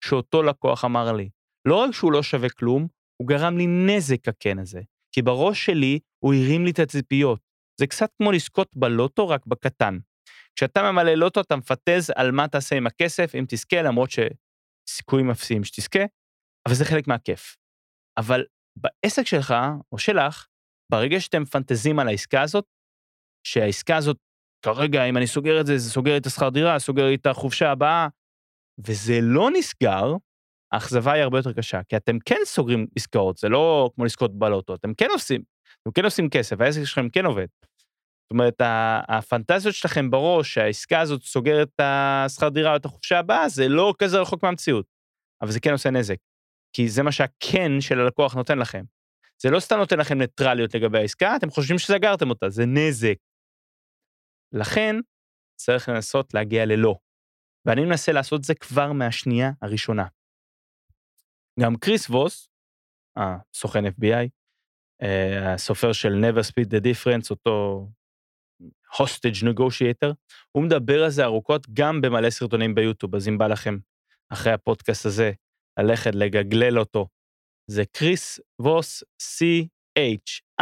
שאותו לקוח אמר לי? לא רק שהוא לא שווה כלום, הוא גרם לי נזק הכן הזה. כי בראש שלי הוא הרים לי את הציפיות. זה קצת כמו לזכות בלוטו, רק בקטן. כשאתה ממלא לוטו, אתה מפטז על מה תעשה עם הכסף, אם תזכה, למרות שסיכויים אפסיים שתזכה, אבל זה חלק מהכיף. אבל בעסק שלך, או שלך, ברגע שאתם מפנטזים על העסקה הזאת, שהעסקה הזאת, כרגע, אם אני סוגר את זה, זה סוגר את השכר דירה, סוגר את החופשה הבאה, וזה לא נסגר, האכזבה היא הרבה יותר קשה, כי אתם כן סוגרים עסקאות, זה לא כמו לזכות בלוטו, אתם כן עושים, אתם כן עושים כסף, העסק שלכם כן עובד. אומרת, הפנטזיות שלכם בראש, שהעסקה הזאת סוגרת את השכר דירה או את החופשה הבאה, זה לא כזה רחוק מהמציאות, אבל זה כן עושה נזק, כי זה מה שהכן של הלקוח נותן לכם. זה לא סתם נותן לכם ניטרליות לגבי העסקה, אתם חושבים שסגרתם אותה, זה נזק. לכן, צריך לנסות להגיע ללא. ואני מנסה לעשות את זה כבר מהשנייה הראשונה. גם קריס ווס, הסוכן FBI, אה, הסופר של never speed the difference, אותו hostage negotiator, הוא מדבר על זה ארוכות גם במלא סרטונים ביוטיוב, אז אם בא לכם אחרי הפודקאסט הזה ללכת לגגלל אותו, זה קריס ווס, C-H-R-I-S,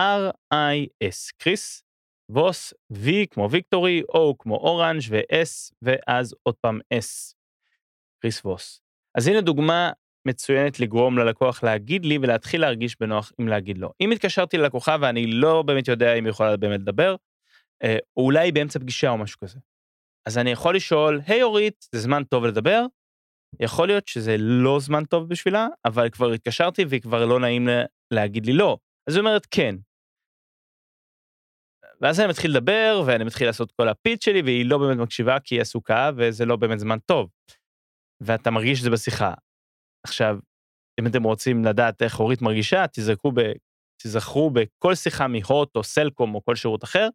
קריס ווס, V כמו ויקטורי, O כמו אורנג' ו-S, ואז עוד פעם S, קריס ווס. אז הנה דוגמה מצוינת לגרום ללקוח להגיד לי ולהתחיל להרגיש בנוח אם להגיד לא. אם התקשרתי ללקוחה ואני לא באמת יודע אם היא יכולה באמת לדבר, או אולי באמצע פגישה או משהו כזה. אז אני יכול לשאול, היי hey, אורית, זה זמן טוב לדבר? יכול להיות שזה לא זמן טוב בשבילה, אבל כבר התקשרתי והיא כבר לא נעים להגיד לי לא. אז היא אומרת כן. ואז אני מתחיל לדבר ואני מתחיל לעשות כל הפיץ שלי והיא לא באמת מקשיבה כי היא עסוקה וזה לא באמת זמן טוב. ואתה מרגיש את זה בשיחה. עכשיו, אם אתם רוצים לדעת איך אורית מרגישה, תזכרו, ב, תזכרו בכל שיחה מהוט או סלקום או כל שירות אחר,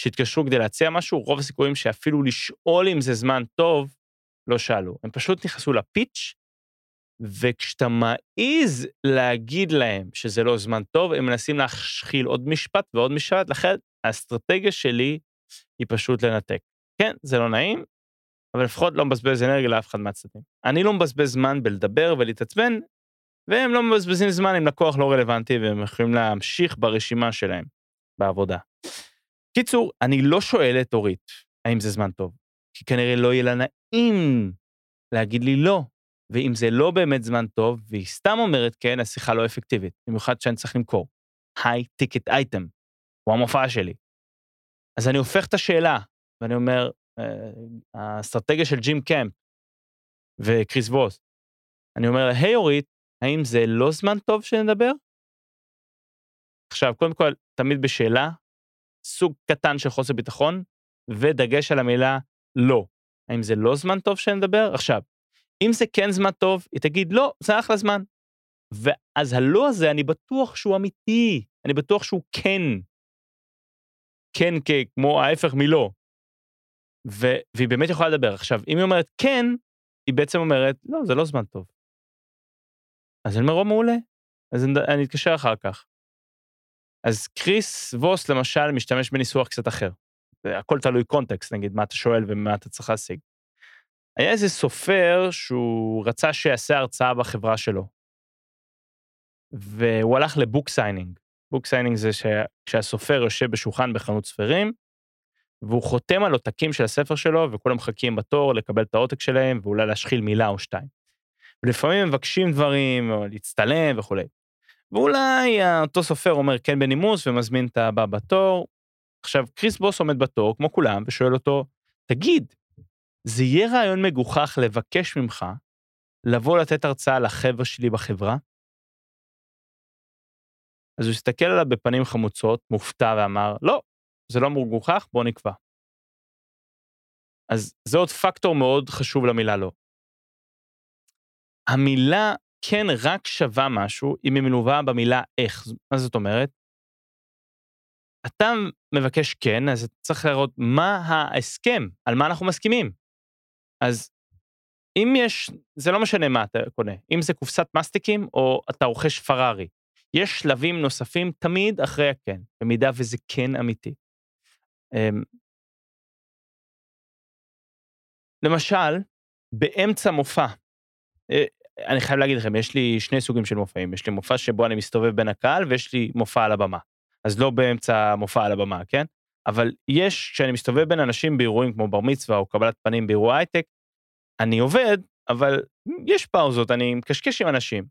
שהתקשרו כדי להציע משהו, רוב הסיכויים שאפילו לשאול אם זה זמן טוב, לא שאלו. הם פשוט נכנסו לפיץ', וכשאתה מעז להגיד להם שזה לא זמן טוב, הם מנסים להשחיל עוד משפט ועוד משפט, לכן האסטרטגיה שלי היא פשוט לנתק. כן, זה לא נעים, אבל לפחות לא מבזבז אנרגיה לאף אחד מהצדדים. אני לא מבזבז זמן בלדבר ולהתעצבן, והם לא מבזבזים זמן עם לקוח לא רלוונטי, והם יכולים להמשיך ברשימה שלהם בעבודה. קיצור, אני לא שואל את אורית האם זה זמן טוב, כי כנראה לא יהיה לה נעים להגיד לי לא, ואם זה לא באמת זמן טוב, והיא סתם אומרת כן, השיחה לא אפקטיבית, במיוחד שאני צריך למכור. היי טיקט אייטם, הוא המופע שלי. אז אני הופך את השאלה, ואני אומר, אה, האסטרטגיה של ג'ים קמפ וקריס ווס. אני אומר לה, היי אורית, האם זה לא זמן טוב שנדבר? עכשיו, קודם כל, תמיד בשאלה, סוג קטן של חוסר ביטחון, ודגש על המילה לא. האם זה לא זמן טוב שנדבר? עכשיו, אם זה כן זמן טוב, היא תגיד, לא, זה אחלה זמן. ואז הלא הזה, אני בטוח שהוא אמיתי, אני בטוח שהוא כן. כן כמו ההפך מלא. ו- והיא באמת יכולה לדבר. עכשיו, אם היא אומרת כן, היא בעצם אומרת, לא, זה לא זמן טוב. אז אני אומר, או מעולה, אז אני, אני אתקשר אחר כך. אז קריס ווס, למשל, משתמש בניסוח קצת אחר. הכל תלוי קונטקסט, נגיד, מה אתה שואל ומה אתה צריך להשיג. היה איזה סופר שהוא רצה שיעשה הרצאה בחברה שלו. והוא הלך ל book signing. book signing זה כשהסופר יושב בשולחן בחנות ספרים, והוא חותם על עותקים של הספר שלו, וכולם מחכים בתור לקבל את העותק שלהם, ואולי להשחיל מילה או שתיים. ולפעמים מבקשים דברים, או להצטלם וכולי. ואולי אותו סופר אומר כן בנימוס ומזמין את הבא בתור. עכשיו, קריס בוס עומד בתור, כמו כולם, ושואל אותו, תגיד, זה יהיה רעיון מגוחך לבקש ממך לבוא לתת הרצאה לחבר'ה שלי בחברה? אז הוא הסתכל עליו בפנים חמוצות, מופתע, ואמר, לא, זה לא מגוחך, בוא נקבע. אז זה עוד פקטור מאוד חשוב למילה לא. המילה כן רק שווה משהו אם היא מלווה במילה איך. מה זאת אומרת? אתה מבקש כן, אז אתה צריך לראות מה ההסכם, על מה אנחנו מסכימים. אז אם יש, זה לא משנה מה אתה קונה, אם זה קופסת מסטיקים או אתה רוכש פרארי, יש שלבים נוספים תמיד אחרי הכן, במידה וזה כן אמיתי. אמ, למשל, באמצע מופע, אה, אני חייב להגיד לכם, יש לי שני סוגים של מופעים, יש לי מופע שבו אני מסתובב בין הקהל ויש לי מופע על הבמה. אז לא באמצע מופע על הבמה, כן? אבל יש, כשאני מסתובב בין אנשים באירועים כמו בר מצווה או קבלת פנים באירוע הייטק, אני עובד, אבל יש פאוזות, אני מקשקש עם אנשים.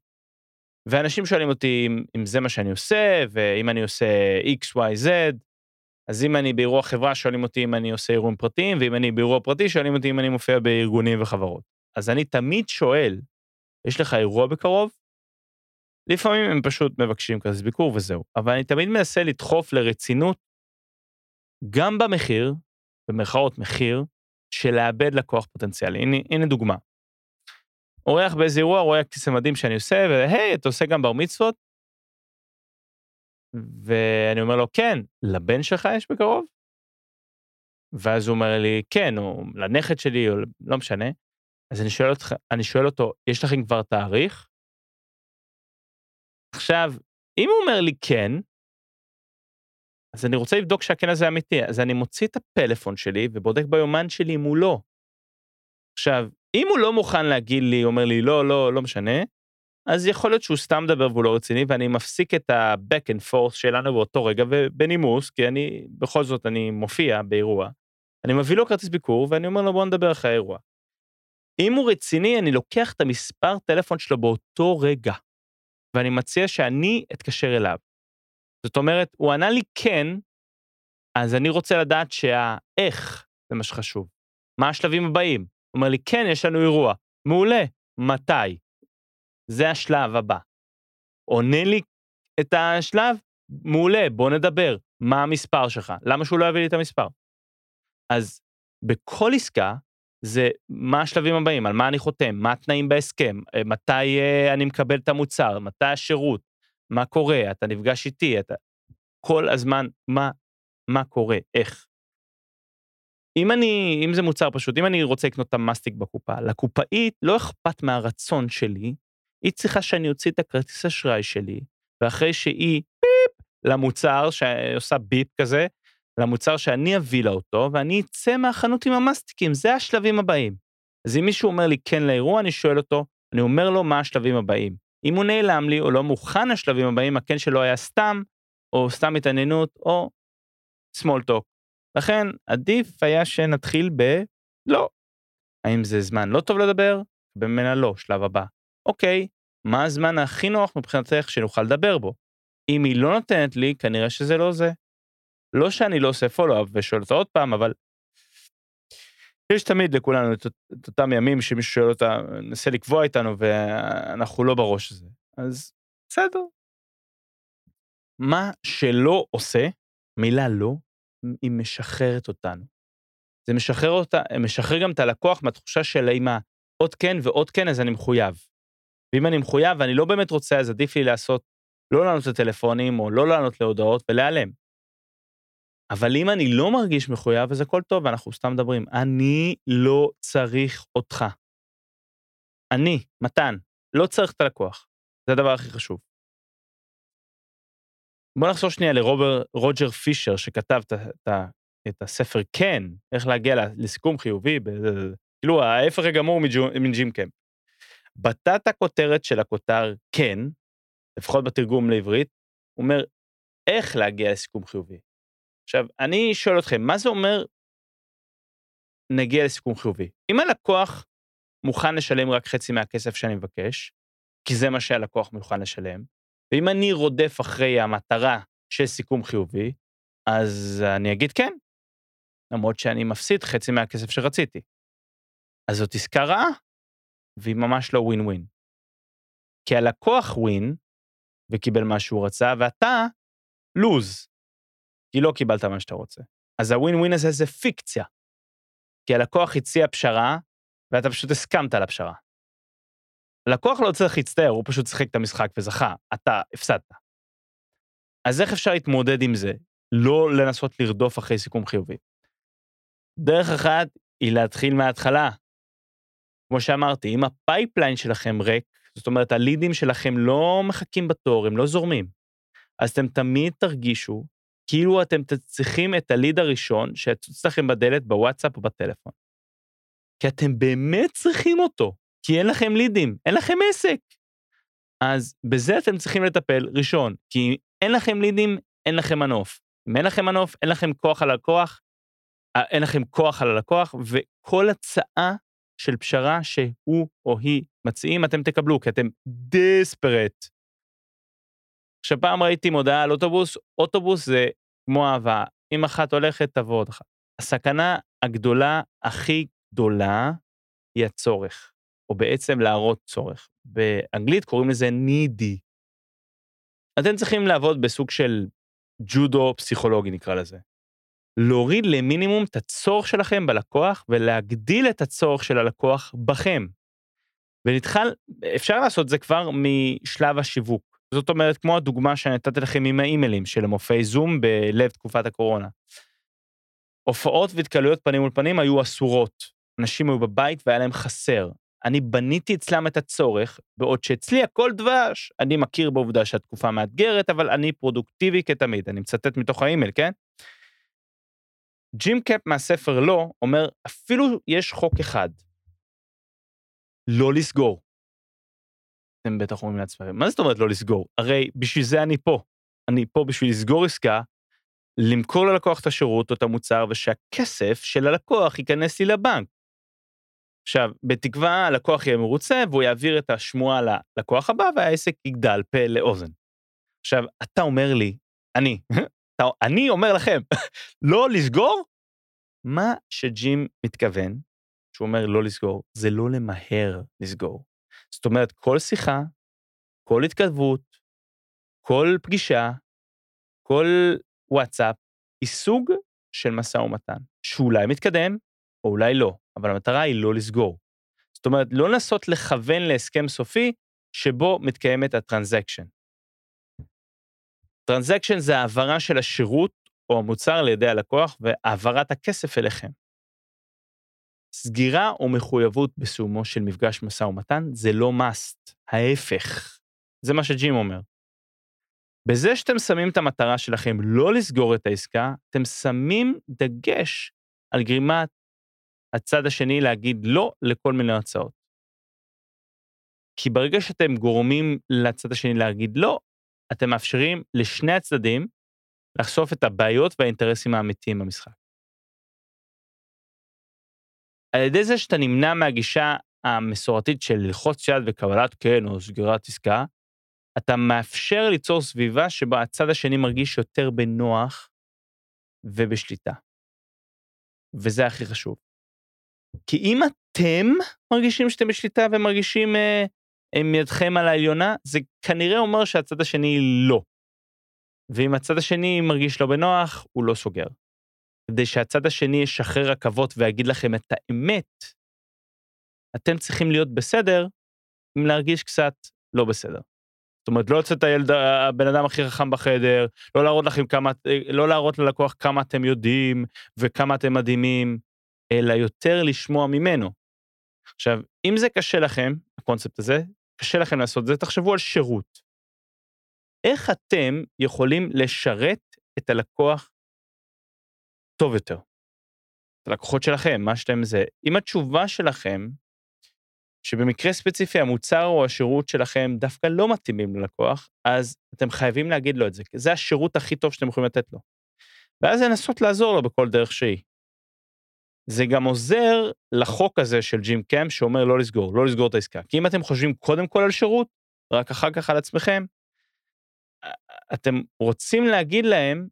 ואנשים שואלים אותי אם, אם זה מה שאני עושה, ואם אני עושה x, y, z, אז אם אני באירוע חברה, שואלים אותי אם אני עושה אירועים פרטיים, ואם אני באירוע פרטי, שואלים אותי אם אני מופיע בארגונים וחברות. אז אני תמיד שואל, יש לך אירוע בקרוב? לפעמים הם פשוט מבקשים כזה ביקור וזהו. אבל אני תמיד מנסה לדחוף לרצינות, גם במחיר, במרכאות מחיר, של לאבד לקוח פוטנציאלי. הנה, הנה דוגמה. אורח באיזה אירוע, רואה כיסא מדהים שאני עושה, והי, אתה עושה גם בר מצוות? ואני אומר לו, כן, לבן שלך יש בקרוב? ואז הוא אומר לי, כן, או לנכד שלי, או לא משנה. אז אני שואל, אותך, אני שואל אותו, יש לכם כבר תאריך? עכשיו, אם הוא אומר לי כן, אז אני רוצה לבדוק שהכן הזה אמיתי, אז אני מוציא את הפלאפון שלי ובודק ביומן שלי אם הוא לא. עכשיו, אם הוא לא מוכן להגיד לי, אומר לי, לא, לא, לא משנה, אז יכול להיות שהוא סתם מדבר והוא לא רציני, ואני מפסיק את ה-back and forth שלנו באותו רגע, ובנימוס, כי אני, בכל זאת, אני מופיע באירוע. אני מביא לו כרטיס ביקור, ואני אומר לו, בוא נדבר אחרי האירוע. אם הוא רציני, אני לוקח את המספר טלפון שלו באותו רגע, ואני מציע שאני אתקשר אליו. זאת אומרת, הוא ענה לי כן, אז אני רוצה לדעת שהאיך זה מה שחשוב. מה השלבים הבאים? הוא אומר לי, כן, יש לנו אירוע. מעולה. מתי? זה השלב הבא. עונה לי את השלב? מעולה, בוא נדבר. מה המספר שלך? למה שהוא לא יביא לי את המספר? אז בכל עסקה, זה מה השלבים הבאים, על מה אני חותם, מה התנאים בהסכם, אה, מתי אה, אני מקבל את המוצר, מתי השירות, מה קורה, אתה נפגש איתי, אתה... כל הזמן, מה, מה קורה, איך. אם אני, אם זה מוצר פשוט, אם אני רוצה לקנות את המאסטיק בקופה, לקופאית לא אכפת מהרצון שלי, היא צריכה שאני אוציא את הכרטיס אשראי שלי, ואחרי שהיא ביפ למוצר, שעושה ביפ כזה, למוצר שאני אביא לה אותו, ואני אצא מהחנות עם המאסטיקים, זה השלבים הבאים. אז אם מישהו אומר לי כן לאירוע, אני שואל אותו, אני אומר לו מה השלבים הבאים. אם הוא נעלם לי או לא מוכן לשלבים הבאים, הכן שלו היה סתם, או סתם התעניינות, או small talk. לכן עדיף היה שנתחיל ב... לא. האם זה זמן לא טוב לדבר? במנה לא, שלב הבא. אוקיי, מה הזמן הכי נוח מבחינתך שנוכל לדבר בו? אם היא לא נותנת לי, כנראה שזה לא זה. לא שאני לא עושה פולו-אפ ושואל אותה עוד פעם, אבל יש תמיד לכולנו את, את אותם ימים שמישהו שואל אותה, ננסה לקבוע איתנו ואנחנו לא בראש הזה. אז בסדר. מה שלא עושה, מילה לא, היא משחררת אותנו. זה משחרר אותה, משחרר גם את הלקוח מהתחושה של אם עוד כן ועוד כן, אז אני מחויב. ואם אני מחויב ואני לא באמת רוצה, אז עדיף לי לעשות, לא לענות לטלפונים או לא לענות להודעות ולהיעלם. אבל אם אני לא מרגיש מחויב, אז הכל טוב, ואנחנו סתם מדברים. אני לא צריך אותך. אני, מתן, לא צריך את הלקוח. זה הדבר הכי חשוב. בוא נחזור שנייה לרוג'ר פישר, שכתב את, את, את הספר כן, איך להגיע לסיכום חיובי, כאילו ההפך הגמור מג'ים קמפ. בתת הכותרת של הכותר כן, לפחות בתרגום לעברית, הוא אומר, איך להגיע לסיכום חיובי. עכשיו, אני שואל אתכם, מה זה אומר נגיע לסיכום חיובי? אם הלקוח מוכן לשלם רק חצי מהכסף שאני מבקש, כי זה מה שהלקוח מוכן לשלם, ואם אני רודף אחרי המטרה של סיכום חיובי, אז אני אגיד כן, למרות שאני מפסיד חצי מהכסף שרציתי. אז זאת עסקה רעה. והיא ממש לא ווין ווין. כי הלקוח ווין, וקיבל מה שהוא רצה, ואתה לוז, כי לא קיבלת מה שאתה רוצה. אז הווין ווין הזה זה פיקציה. כי הלקוח הציע פשרה, ואתה פשוט הסכמת על הפשרה. הלקוח לא צריך להצטער, הוא פשוט שיחק את המשחק וזכה, אתה הפסדת. אז איך אפשר להתמודד עם זה? לא לנסות לרדוף אחרי סיכום חיובי. דרך אחת היא להתחיל מההתחלה. כמו שאמרתי, אם ה pipeline שלכם ריק, זאת אומרת, הלידים שלכם לא מחכים בתור, הם לא זורמים, אז אתם תמיד תרגישו כאילו אתם צריכים את הליד הראשון שיצוץ לכם בדלת בוואטסאפ או בטלפון. כי אתם באמת צריכים אותו, כי אין לכם לידים, אין לכם עסק. אז בזה אתם צריכים לטפל ראשון, כי אין לכם לידים, אין לכם מנוף. אם אין לכם מנוף, אין לכם כוח על הלקוח, אה, אין לכם כוח על הלקוח, וכל הצעה של פשרה שהוא או היא מציעים, אתם תקבלו, כי אתם דספרט. עכשיו, פעם ראיתי מודעה על אוטובוס, אוטובוס זה כמו אהבה, אם אחת הולכת, תבוא עוד אחת. הסכנה הגדולה, הכי גדולה, היא הצורך, או בעצם להראות צורך. באנגלית קוראים לזה נידי. אתם צריכים לעבוד בסוג של ג'ודו פסיכולוגי, נקרא לזה. להוריד למינימום את הצורך שלכם בלקוח ולהגדיל את הצורך של הלקוח בכם. ונתחל, אפשר לעשות זה כבר משלב השיווק. זאת אומרת, כמו הדוגמה שנתתי לכם עם האימיילים של מופעי זום בלב תקופת הקורונה. הופעות והתקלויות פנים מול פנים היו אסורות. אנשים היו בבית והיה להם חסר. אני בניתי אצלם את הצורך, בעוד שאצלי הכל דבש. אני מכיר בעובדה שהתקופה מאתגרת, אבל אני פרודוקטיבי כתמיד. אני מצטט מתוך האימייל, כן? ג'ים קאפ מהספר לא אומר, אפילו יש חוק אחד, לא לסגור. אתם בטח אומרים לעצמכם, מה זאת אומרת לא לסגור? הרי בשביל זה אני פה. אני פה בשביל לסגור עסקה, למכור ללקוח את השירות או את המוצר, ושהכסף של הלקוח ייכנס לי לבנק. עכשיו, בתקווה הלקוח יהיה מרוצה והוא יעביר את השמועה ללקוח הבא והעסק יגדל פה לאוזן. עכשיו, אתה אומר לי, אני, אני אומר לכם, לא לסגור? מה שג'ים מתכוון, שהוא אומר לא לסגור, זה לא למהר לסגור. זאת אומרת, כל שיחה, כל התכתבות, כל פגישה, כל וואטסאפ, היא סוג של משא ומתן, שאולי מתקדם, או אולי לא, אבל המטרה היא לא לסגור. זאת אומרת, לא לנסות לכוון להסכם סופי שבו מתקיימת ה transaction. transaction זה העברה של השירות או המוצר על ידי הלקוח והעברת הכסף אליכם. סגירה או מחויבות בסיומו של מפגש משא ומתן זה לא must, ההפך. זה מה שג'ים אומר. בזה שאתם שמים את המטרה שלכם לא לסגור את העסקה, אתם שמים דגש על גרימת הצד השני להגיד לא לכל מיני הצעות. כי ברגע שאתם גורמים לצד השני להגיד לא, אתם מאפשרים לשני הצדדים לחשוף את הבעיות והאינטרסים האמיתיים במשחק. על ידי זה שאתה נמנע מהגישה המסורתית של ללחוץ יד וקבלת כן או סגירת עסקה, אתה מאפשר ליצור סביבה שבה הצד השני מרגיש יותר בנוח ובשליטה. וזה הכי חשוב. כי אם אתם מרגישים שאתם בשליטה ומרגישים אה, עם ידכם על העליונה, זה כנראה אומר שהצד השני לא. ואם הצד השני מרגיש לא בנוח, הוא לא סוגר. כדי שהצד השני ישחרר רכבות ויגיד לכם את האמת, אתם צריכים להיות בסדר עם להרגיש קצת לא בסדר. זאת אומרת, לא לצאת הילד, הבן אדם הכי חכם בחדר, לא להראות לכם כמה, לא להראות ללקוח כמה אתם יודעים וכמה אתם מדהימים, אלא יותר לשמוע ממנו. עכשיו, אם זה קשה לכם, הקונספט הזה, קשה לכם לעשות את זה, תחשבו על שירות. איך אתם יכולים לשרת את הלקוח טוב יותר? הלקוחות שלכם, מה שאתם זה. אם התשובה שלכם, שבמקרה ספציפי המוצר או השירות שלכם דווקא לא מתאימים ללקוח, אז אתם חייבים להגיד לו את זה, זה השירות הכי טוב שאתם יכולים לתת לו. ואז לנסות לעזור לו בכל דרך שהיא. זה גם עוזר לחוק הזה של ג'ים קאם שאומר לא לסגור, לא לסגור את העסקה. כי אם אתם חושבים קודם כל על שירות, רק אחר כך על עצמכם, אתם רוצים להגיד להם,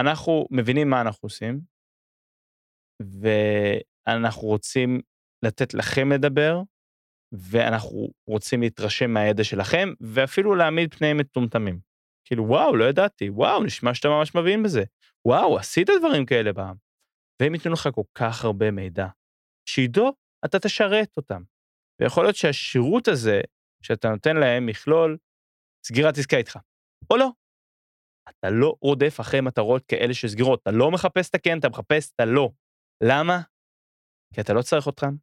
אנחנו מבינים מה אנחנו עושים, ואנחנו רוצים לתת לכם לדבר, ואנחנו רוצים להתרשם מהידע שלכם, ואפילו להעמיד פני מטומטמים. כאילו, וואו, לא ידעתי, וואו, נשמע שאתה ממש מבין בזה. וואו, עשית דברים כאלה פעם. והם ייתנו לך כל כך הרבה מידע, שעידו, אתה תשרת אותם. ויכול להיות שהשירות הזה שאתה נותן להם מכלול סגירת עסקה איתך, או לא. אתה לא רודף אחרי מטרות כאלה שסגירות, אתה לא מחפש את הכן, אתה מחפש את הלא. למה? כי אתה לא צריך אותם,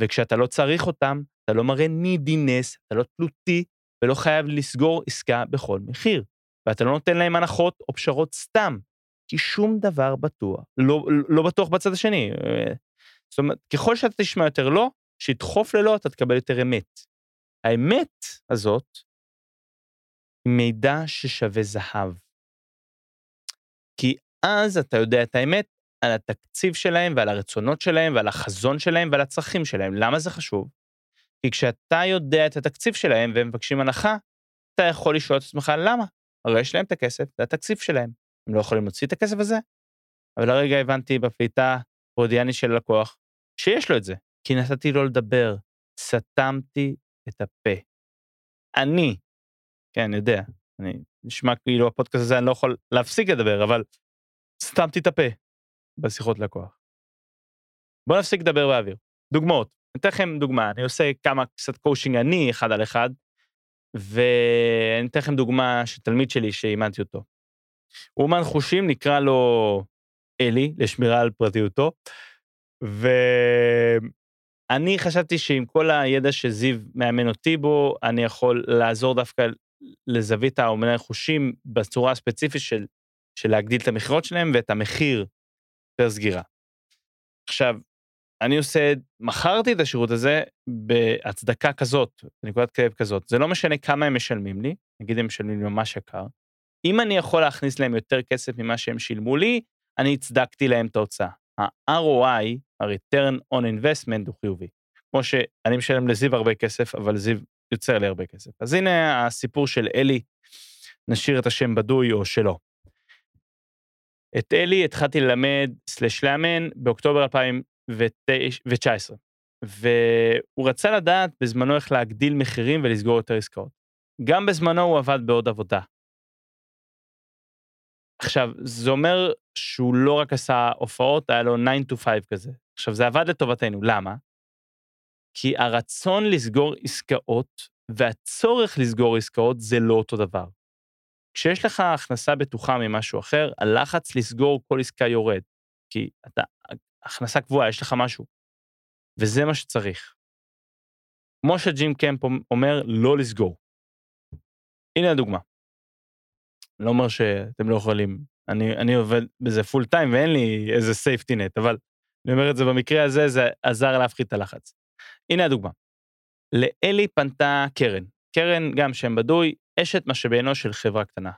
וכשאתה לא צריך אותם, אתה לא מראה נידינס, אתה לא תלותי, ולא חייב לסגור עסקה בכל מחיר. ואתה לא נותן להם הנחות או פשרות סתם, כי שום דבר בטוח, לא, לא בטוח בצד השני. זאת אומרת, ככל שאתה תשמע יותר לא, שידחוף ללא, אתה תקבל יותר אמת. האמת הזאת היא מידע ששווה זהב. כי אז אתה יודע את האמת על התקציב שלהם ועל הרצונות שלהם ועל החזון שלהם ועל הצרכים שלהם. למה זה חשוב? כי כשאתה יודע את התקציב שלהם והם מבקשים הנחה, אתה יכול לשאול את עצמך למה. הרי יש להם את הכסף, זה התקציב שלהם. הם לא יכולים להוציא את הכסף הזה? אבל הרגע הבנתי בפליטה פרודיאני של לקוח, שיש לו את זה, כי נתתי לו לדבר, סתמתי את הפה. אני, כן, אני יודע, אני נשמע כאילו הפודקאסט הזה אני לא יכול להפסיק לדבר, אבל סתמתי את הפה בשיחות לקוח. בואו נפסיק לדבר באוויר. דוגמאות, אני אתן לכם דוגמה, אני עושה כמה קצת קואושינג אני אחד על אחד, ואני אתן לכם דוגמה של תלמיד שלי שאימנתי אותו. הוא אומן חושים, נקרא לו אלי, לשמירה על פרטיותו, ואני חשבתי שעם כל הידע שזיו מאמן אותי בו, אני יכול לעזור דווקא לזווית האומני החושים בצורה הספציפית של, של להגדיל את המכירות שלהם ואת המחיר פר סגירה. עכשיו, אני עושה, מכרתי את השירות הזה בהצדקה כזאת, בנקודת כאב כזאת. זה לא משנה כמה הם משלמים לי, נגיד הם משלמים לי ממש יקר. אם אני יכול להכניס להם יותר כסף ממה שהם שילמו לי, אני הצדקתי להם את ההוצאה. ה-ROI, ה-return on investment, הוא חיובי. כמו שאני משלם לזיו הרבה כסף, אבל זיו יוצר לי הרבה כסף. אז הנה הסיפור של אלי, נשאיר את השם בדוי או שלא. את אלי התחלתי ללמד, סלש לאמן, באוקטובר 2019, והוא רצה לדעת בזמנו איך להגדיל מחירים ולסגור יותר עסקאות. גם בזמנו הוא עבד בעוד עבודה. עכשיו, זה אומר שהוא לא רק עשה הופעות, היה לו 9 to 5 כזה. עכשיו, זה עבד לטובתנו, למה? כי הרצון לסגור עסקאות והצורך לסגור עסקאות זה לא אותו דבר. כשיש לך הכנסה בטוחה ממשהו אחר, הלחץ לסגור כל עסקה יורד. כי אתה, הכנסה קבועה, יש לך משהו. וזה מה שצריך. כמו שג'ים קמפ אומר, לא לסגור. הנה הדוגמה. לא אומר שאתם לא יכולים, אני, אני עובד בזה full time ואין לי איזה safety net, אבל אני אומר את זה במקרה הזה, זה עזר להפחית את הלחץ. הנה הדוגמה. לאלי פנתה קרן. קרן, גם שם בדוי, אשת משאבי אנוש של חברה קטנה.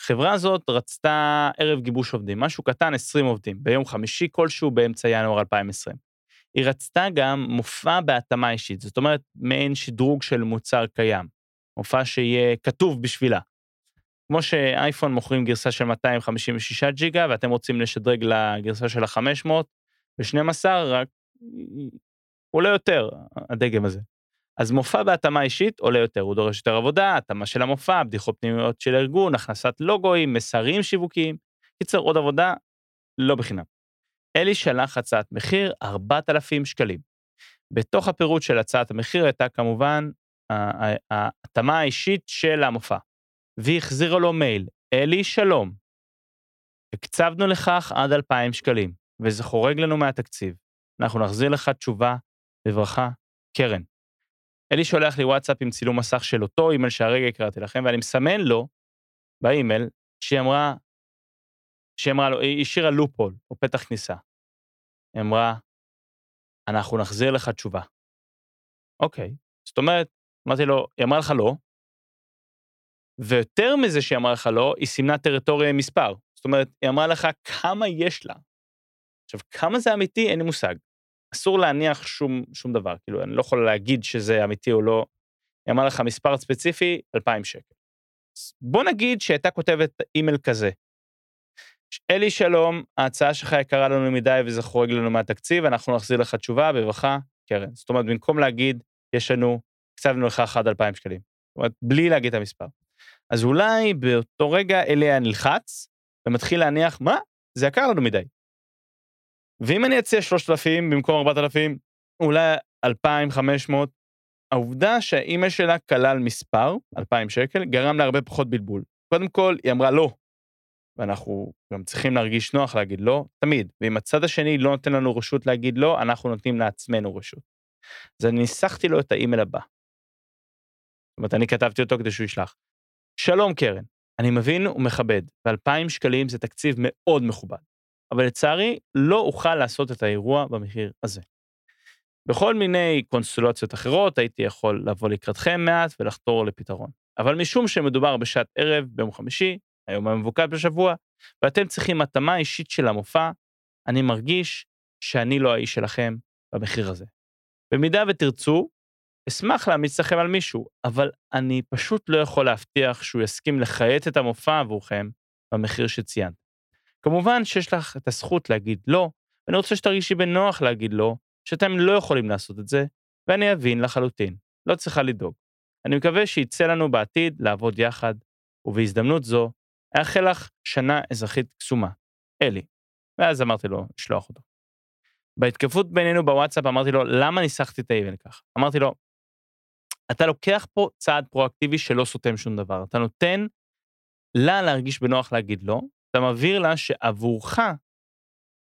החברה הזאת רצתה ערב גיבוש עובדים, משהו קטן, 20 עובדים, ביום חמישי כלשהו באמצע ינואר 2020. היא רצתה גם מופע בהתאמה אישית, זאת אומרת, מעין שדרוג של מוצר קיים. מופע שיהיה כתוב בשבילה. כמו שאייפון מוכרים גרסה של 256 ג'יגה, ואתם רוצים לשדרג לגרסה של ה-500 ב-12, רק עולה יותר, הדגם הזה. אז מופע בהתאמה אישית עולה יותר, הוא דורש יותר עבודה, התאמה של המופע, בדיחות פנימיות של ארגון, הכנסת לוגויים, מסרים שיווקיים. קיצר, עוד עבודה, לא בחינם. אלי שלח הצעת מחיר 4,000 שקלים. בתוך הפירוט של הצעת המחיר הייתה כמובן ההתאמה האישית של המופע. והיא החזירה לו מייל, אלי שלום, הקצבנו לכך עד 2,000 שקלים, וזה חורג לנו מהתקציב. אנחנו נחזיר לך תשובה, בברכה, קרן. אלי שולח לי וואטסאפ עם צילום מסך של אותו אימייל שהרגע הקראתי לכם, ואני מסמן לו באימייל שהיא אמרה, שהיא אמרה לו, היא השאירה לופול, או פתח כניסה. היא אמרה, אנחנו נחזיר לך תשובה. אוקיי, זאת אומרת, אמרתי לו, היא אמרה לך לא, ויותר מזה שהיא אמרה לך לא, היא סימנה טריטוריה עם מספר. זאת אומרת, היא אמרה לך כמה יש לה. עכשיו, כמה זה אמיתי, אין לי מושג. אסור להניח שום, שום דבר, כאילו, אני לא יכול להגיד שזה אמיתי או לא. היא אמרה לך מספר ספציפי, 2,000 שקל. בוא נגיד שהייתה כותבת אימייל כזה. אלי שלום, ההצעה שלך יקרה לנו מדי וזה חורג לנו מהתקציב, אנחנו נחזיר לך תשובה, בברכה, קרן. זאת אומרת, במקום להגיד, יש לנו, הקצבנו לך עד 2,000 שקלים. זאת אומרת, בלי להגיד את המספר. אז אולי באותו רגע אלי היה נלחץ, ומתחיל להניח, מה? זה יקר לנו מדי. ואם אני אציע 3,000 במקום 4,000, אולי 2,500, העובדה שהאימא שלה כלל מספר, 2,000 שקל, גרם לה פחות בלבול. קודם כל, היא אמרה לא, ואנחנו גם צריכים להרגיש נוח להגיד לא, תמיד. ואם הצד השני לא נותן לנו רשות להגיד לא, אנחנו נותנים לעצמנו רשות. אז אני ניסחתי לו את האימייל הבא. זאת אומרת, אני כתבתי אותו כדי שהוא ישלח. שלום קרן, אני מבין ומכבד, ו-2,000 שקלים זה תקציב מאוד מכובד, אבל לצערי לא אוכל לעשות את האירוע במחיר הזה. בכל מיני קונסטלציות אחרות הייתי יכול לבוא לקראתכם מעט ולחתור לפתרון. אבל משום שמדובר בשעת ערב ביום חמישי, היום המבוקר בשבוע, ואתם צריכים התאמה אישית של המופע, אני מרגיש שאני לא האיש שלכם במחיר הזה. במידה ותרצו, אשמח להמיץ לכם על מישהו, אבל אני פשוט לא יכול להבטיח שהוא יסכים לחיית את המופע עבורכם במחיר שציינת. כמובן שיש לך את הזכות להגיד לא, ואני רוצה שתרגישי בנוח להגיד לא, שאתם לא יכולים לעשות את זה, ואני אבין לחלוטין, לא צריכה לדאוג. אני מקווה שיצא לנו בעתיד לעבוד יחד, ובהזדמנות זו, אאחל לך שנה אזרחית קסומה. אלי. ואז אמרתי לו, לשלוח אותו. בהתקפות בינינו בוואטסאפ אמרתי לו, למה ניסחתי את האיבל ככה? אמרתי לו, אתה לוקח פה צעד פרואקטיבי שלא סותם שום דבר. אתה נותן לה להרגיש בנוח להגיד לא, אתה מבהיר לה שעבורך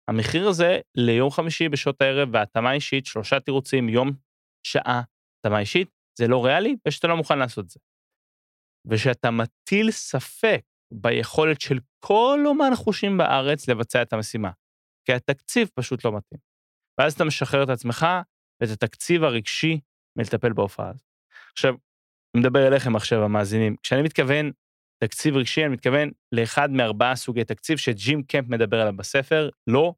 המחיר הזה ליום חמישי בשעות הערב והתאמה אישית, שלושה תירוצים, יום, שעה, התאמה אישית, זה לא ריאלי ושאתה לא מוכן לעשות את זה. ושאתה מטיל ספק ביכולת של כל אומן חושים בארץ לבצע את המשימה, כי התקציב פשוט לא מתאים. ואז אתה משחרר את עצמך ואת התקציב הרגשי מלטפל בהופעה הזאת. עכשיו, אני מדבר אליכם עכשיו, המאזינים. כשאני מתכוון תקציב רגשי, אני מתכוון לאחד מארבעה סוגי תקציב שג'ים קמפ מדבר עליו בספר, לא,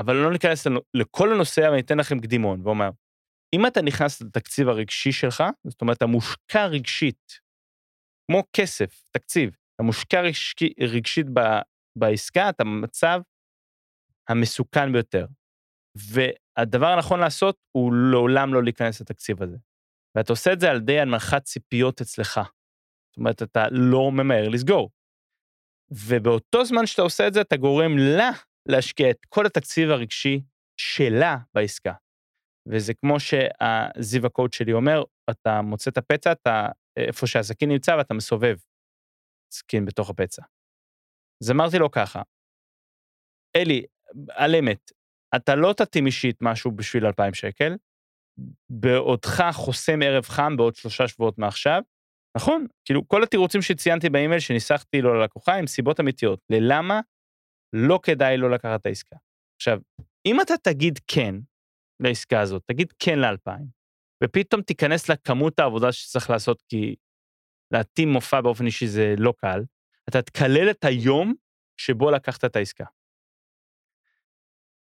אבל לא ניכנס לכל הנושא, אבל אני אתן לכם קדימון, ואומר, אם אתה נכנס לתקציב הרגשי שלך, זאת אומרת, אתה מושקע רגשית, כמו כסף, תקציב, אתה מושקע רגשי, רגשית ב, בעסקה, אתה במצב המסוכן ביותר. והדבר הנכון לעשות הוא לעולם לא להיכנס לתקציב הזה. ואתה עושה את זה על ידי הנמכת ציפיות אצלך. אומרת, אתה לא ממהר לסגור. ובאותו זמן שאתה עושה את זה, אתה גורם לה להשקיע את כל התקציב הרגשי שלה בעסקה. וזה כמו שהזיו הקוד שלי אומר, אתה מוצא את הפצע, אתה, איפה שהסכין נמצא ואתה מסובב סכין בתוך הפצע. אז אמרתי לו ככה, אלי, על אמת, אתה לא תתאים אישית משהו בשביל 2,000 שקל, בעודך חוסם ערב חם בעוד שלושה שבועות מעכשיו, נכון, כאילו כל התירוצים שציינתי באימייל שניסחתי לו ללקוחה הם סיבות אמיתיות, ללמה לא כדאי לא לקחת את העסקה. עכשיו, אם אתה תגיד כן לעסקה הזאת, תגיד כן ל-2,000, ופתאום תיכנס לכמות העבודה שצריך לעשות, כי להתאים מופע באופן אישי זה לא קל, אתה תקלל את היום שבו לקחת את העסקה.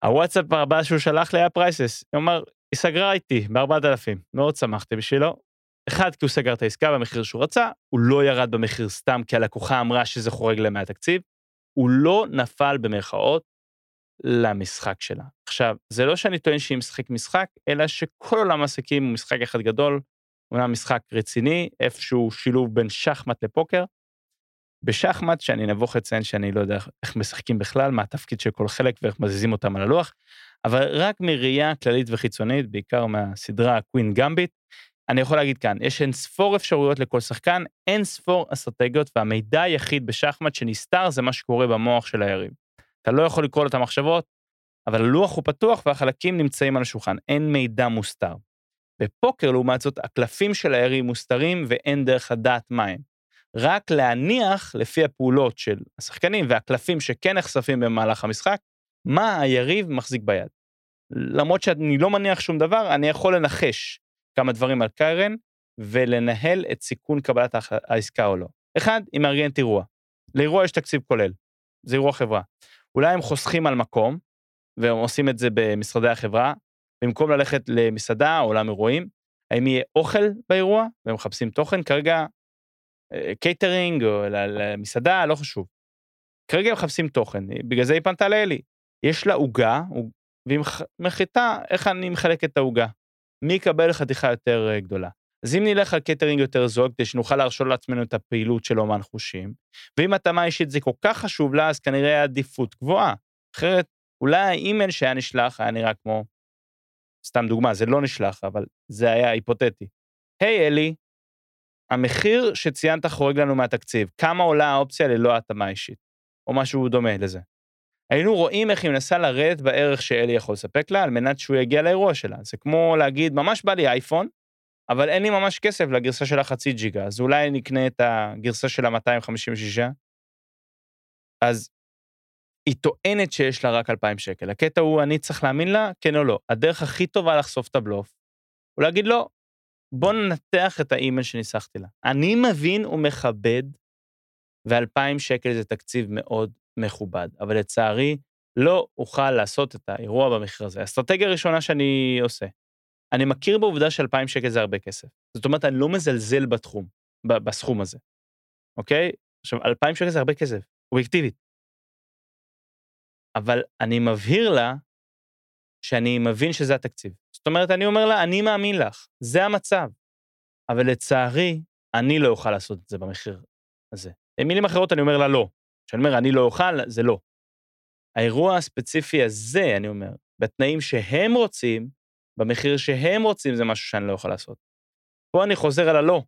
הוואטסאפ הבא שהוא שלח לי היה פרייסס, הוא אמר, היא סגרה איתי ב-4,000, מאוד שמחתי בשבילו. אחד, כי הוא סגר את העסקה במחיר שהוא רצה, הוא לא ירד במחיר סתם כי הלקוחה אמרה שזה חורג להם מהתקציב, הוא לא נפל במרכאות למשחק שלה. עכשיו, זה לא שאני טוען שהיא משחק משחק, אלא שכל עולם העסקים הוא משחק אחד גדול, אומנם משחק רציני, איפשהו שילוב בין שחמט לפוקר. בשחמט, שאני נבוך לציין שאני לא יודע איך משחקים בכלל, מה התפקיד של כל חלק ואיך מזיזים אותם על הלוח, אבל רק מראייה כללית וחיצונית, בעיקר מהסדרה קווין גמביט, אני יכול להגיד כאן, יש אין ספור אפשרויות לכל שחקן, אין ספור אסטרטגיות, והמידע היחיד בשחמט שנסתר זה מה שקורה במוח של היריב. אתה לא יכול לקרוא לו את המחשבות, אבל הלוח הוא פתוח והחלקים נמצאים על השולחן, אין מידע מוסתר. בפוקר, לעומת זאת, הקלפים של היריב מוסתרים ואין דרך לדעת מה הם. רק להניח, לפי הפעולות של השחקנים והקלפים שכן נחשפים במהלך המשחק, מה היריב מחזיק ביד. למרות שאני לא מניח שום דבר, אני יכול לנחש כמה דברים על קיירן ולנהל את סיכון קבלת העסקה או לא. אחד, היא מארגנת אירוע. לאירוע יש תקציב כולל, זה אירוע חברה. אולי הם חוסכים על מקום, והם עושים את זה במשרדי החברה, במקום ללכת למסעדה או אולם אירועים, האם יהיה אוכל באירוע, והם מחפשים תוכן, כרגע קייטרינג או למסעדה, לא חשוב. כרגע הם מחפשים תוכן, בגלל זה היא פנתה לאלי. יש לה עוגה, והיא מחליטה איך אני מחלק את העוגה. מי יקבל חתיכה יותר אה, גדולה. אז אם נלך על קייטרינג יותר זול, כדי שנוכל להרשות לעצמנו את הפעילות של אומן חושים, ואם התאמה אישית זה כל כך חשוב לה, אז כנראה עדיפות גבוהה. אחרת, אולי האימייל שהיה נשלח היה נראה כמו, סתם דוגמה, זה לא נשלח, אבל זה היה היפותטי. היי hey, אלי, המחיר שציינת חורג לנו מהתקציב, כמה עולה האופציה ללא התאמה אישית, או משהו דומה לזה. היינו רואים איך היא מנסה לרדת בערך שאלי יכול לספק לה, על מנת שהוא יגיע לאירוע שלה. זה כמו להגיד, ממש בא לי אייפון, אבל אין לי ממש כסף לגרסה של החצי ג'יגה, אז אולי נקנה את הגרסה של ה-256? אז היא טוענת שיש לה רק 2,000 שקל. הקטע הוא, אני צריך להאמין לה, כן או לא. הדרך הכי טובה לחשוף את הבלוף, הוא להגיד לא, בוא ננתח את האימייל שניסחתי לה. אני מבין ומכבד, ו-2,000 שקל זה תקציב מאוד מכובד, אבל לצערי, לא אוכל לעשות את האירוע במחיר הזה. אסטרטגיה ראשונה שאני עושה, אני מכיר בעובדה ש-2,000 שקל זה הרבה כסף. זאת אומרת, אני לא מזלזל בתחום, בסכום הזה, אוקיי? עכשיו, 2,000 שקל זה הרבה כסף, אובייקטיבית. אבל אני מבהיר לה שאני מבין שזה התקציב. זאת אומרת, אני אומר לה, אני מאמין לך, זה המצב. אבל לצערי, אני לא אוכל לעשות את זה במחיר הזה. במילים אחרות, אני אומר לה לא. כשאני אומר, אני לא אוכל, זה לא. האירוע הספציפי הזה, אני אומר, בתנאים שהם רוצים, במחיר שהם רוצים, זה משהו שאני לא יכול לעשות. פה אני חוזר על הלא,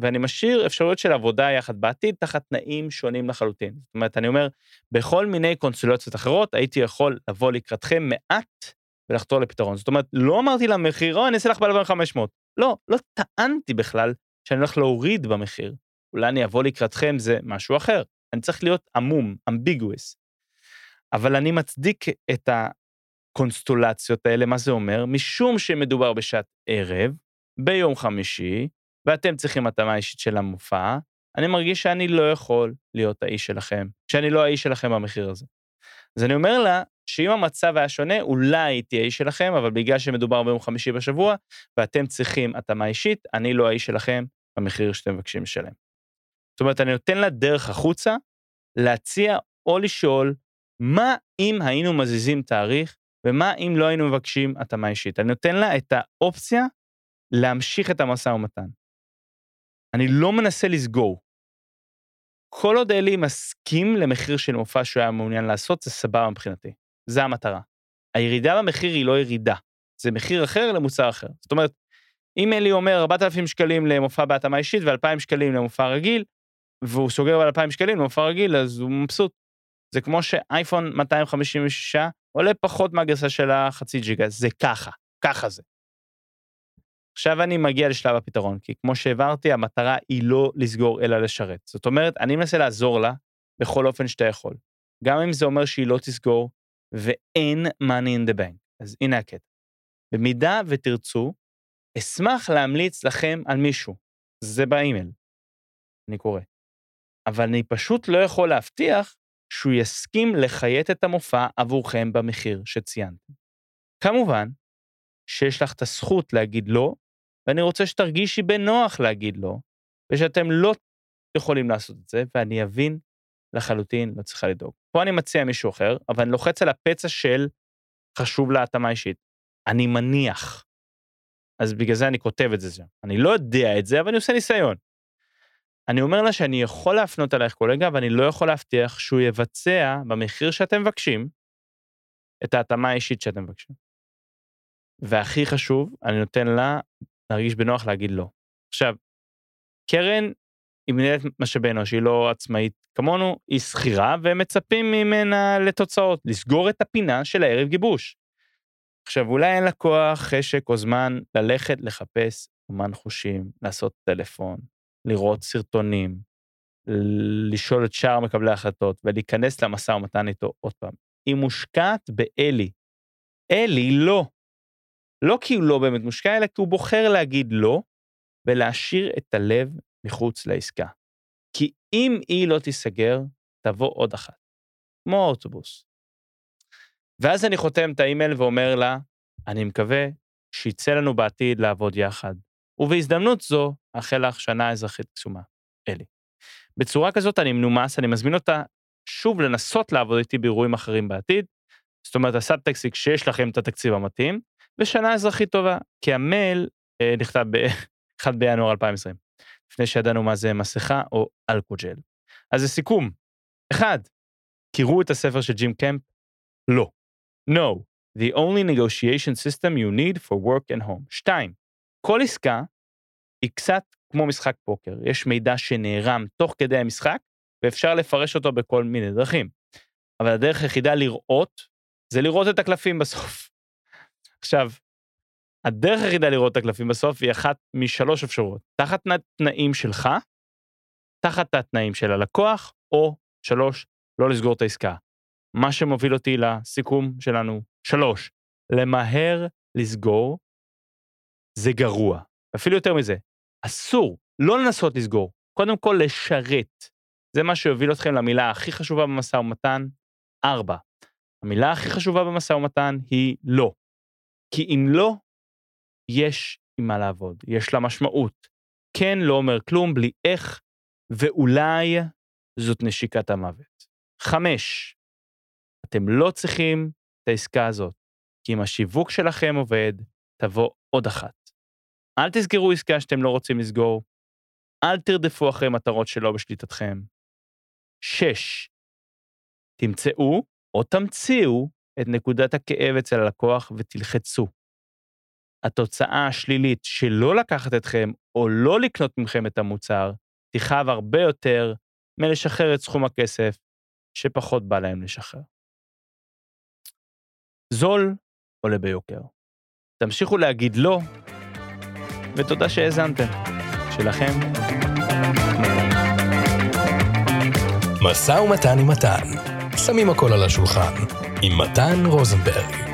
ואני משאיר אפשרויות של עבודה יחד בעתיד תחת תנאים שונים לחלוטין. זאת אומרת, אני אומר, בכל מיני קונסולציות אחרות הייתי יכול לבוא לקראתכם מעט ולחתור לפתרון. זאת אומרת, לא אמרתי למחיר, או, אני אעשה לך ב-2500. לא, לא טענתי בכלל שאני הולך להוריד במחיר. אולי אני אבוא לקראתכם, זה משהו אחר. אני צריך להיות עמום, אמביגוויס. אבל אני מצדיק את הקונסטולציות האלה, מה זה אומר? משום שמדובר בשעת ערב, ביום חמישי, ואתם צריכים התאמה אישית של המופע, אני מרגיש שאני לא יכול להיות האיש שלכם, שאני לא האיש שלכם במחיר הזה. אז אני אומר לה, שאם המצב היה שונה, אולי הייתי האיש שלכם, אבל בגלל שמדובר ביום חמישי בשבוע, ואתם צריכים התאמה אישית, אני לא האיש שלכם במחיר שאתם מבקשים לשלם. זאת אומרת, אני נותן לה דרך החוצה להציע או לשאול, מה אם היינו מזיזים תאריך, ומה אם לא היינו מבקשים התאמה אישית. אני נותן לה את האופציה להמשיך את המשא ומתן. אני לא מנסה לסגור. כל עוד אלי מסכים למחיר של מופע שהוא היה מעוניין לעשות, זה סבבה מבחינתי. זה המטרה. הירידה במחיר היא לא ירידה, זה מחיר אחר למוצר אחר. זאת אומרת, אם אלי אומר 4,000 שקלים למופע בהתאמה אישית ו-2,000 שקלים למופע רגיל, והוא סוגר על 2,000 שקלים למופע רגיל, אז הוא מבסוט. זה כמו שאייפון 256 עולה פחות מהגרסה של החצי ג'יגה, זה ככה, ככה זה. עכשיו אני מגיע לשלב הפתרון, כי כמו שהבהרתי, המטרה היא לא לסגור אלא לשרת. זאת אומרת, אני מנסה לעזור לה בכל אופן שאתה יכול. גם אם זה אומר שהיא לא תסגור, ואין money in the bank. אז הנה הקטע. במידה ותרצו, אשמח להמליץ לכם על מישהו. זה באימייל. אני קורא. אבל אני פשוט לא יכול להבטיח שהוא יסכים לחיית את המופע עבורכם במחיר שציינתם. כמובן שיש לך את הזכות להגיד לא, ואני רוצה שתרגישי בנוח להגיד לא, ושאתם לא יכולים לעשות את זה, ואני אבין לחלוטין, לא צריכה לדאוג. פה אני מציע מישהו אחר, אבל אני לוחץ על הפצע של חשוב לה התאמה אישית. אני מניח. אז בגלל זה אני כותב את זה שם. אני לא יודע את זה, אבל אני עושה ניסיון. אני אומר לה שאני יכול להפנות עלייך קולגה, אבל אני לא יכול להבטיח שהוא יבצע במחיר שאתם מבקשים, את ההתאמה האישית שאתם מבקשים. והכי חשוב, אני נותן לה להרגיש בנוח להגיד לא. עכשיו, קרן היא מנהלת משאבי אנוש, היא לא עצמאית כמונו, היא שכירה ומצפים ממנה לתוצאות, לסגור את הפינה של הערב גיבוש. עכשיו, אולי אין לה כוח, חשק או זמן ללכת לחפש אומן חושים, לעשות טלפון, לראות סרטונים, לשאול את שאר מקבלי ההחלטות ולהיכנס למשא ומתן איתו עוד פעם. היא מושקעת באלי. אלי לא. לא כי הוא לא באמת מושקע, אלא כי הוא בוחר להגיד לא, ולהשאיר את הלב מחוץ לעסקה. כי אם היא לא תיסגר, תבוא עוד אחת. כמו אוטובוס. ואז אני חותם את האימייל ואומר לה, אני מקווה שיצא לנו בעתיד לעבוד יחד, ובהזדמנות זו, לך שנה אזרחית קסומה. אלי. בצורה כזאת אני מנומס, אני מזמין אותה שוב לנסות לעבוד איתי באירועים אחרים בעתיד. זאת אומרת, הסאבטקסט שיש לכם את התקציב המתאים, ושנה אזרחית טובה, כי המייל אה, נכתב ב-1 בינואר 2020, לפני שידענו מה זה מסכה או אלכוג'ל. אז לסיכום, אחד, קראו את הספר של ג'ים קמפ? לא. No, the only negotiation system you need for work and home. שתיים, כל עסקה היא קצת כמו משחק פוקר, יש מידע שנערם תוך כדי המשחק, ואפשר לפרש אותו בכל מיני דרכים. אבל הדרך היחידה לראות, זה לראות את הקלפים בסוף. עכשיו, הדרך היחידה לראות את הקלפים בסוף היא אחת משלוש אפשרויות, תחת התנאים שלך, תחת התנאים של הלקוח, או שלוש, לא לסגור את העסקה. מה שמוביל אותי לסיכום שלנו, שלוש, למהר לסגור זה גרוע. אפילו יותר מזה, אסור לא לנסות לסגור, קודם כל לשרת. זה מה שיוביל אתכם למילה הכי חשובה במשא ומתן, ארבע. המילה הכי חשובה במשא ומתן היא לא. כי אם לא, יש עם מה לעבוד, יש לה משמעות. כן לא אומר כלום בלי איך, ואולי זאת נשיקת המוות. חמש, אתם לא צריכים את העסקה הזאת, כי אם השיווק שלכם עובד, תבוא עוד אחת. אל תסגרו עסקה שאתם לא רוצים לסגור, אל תרדפו אחרי מטרות שלא בשליטתכם. שש, תמצאו או תמציאו את נקודת הכאב אצל הלקוח ותלחצו. התוצאה השלילית שלא לקחת אתכם או לא לקנות מכם את המוצר, תכאב הרבה יותר מלשחרר את סכום הכסף שפחות בא להם לשחרר. זול עולה ביוקר. תמשיכו להגיד לא, ותודה שהאזנתם. שלכם, משא ומתן עם מתן, שמים הכל על השולחן, עם מתן רוזנברג.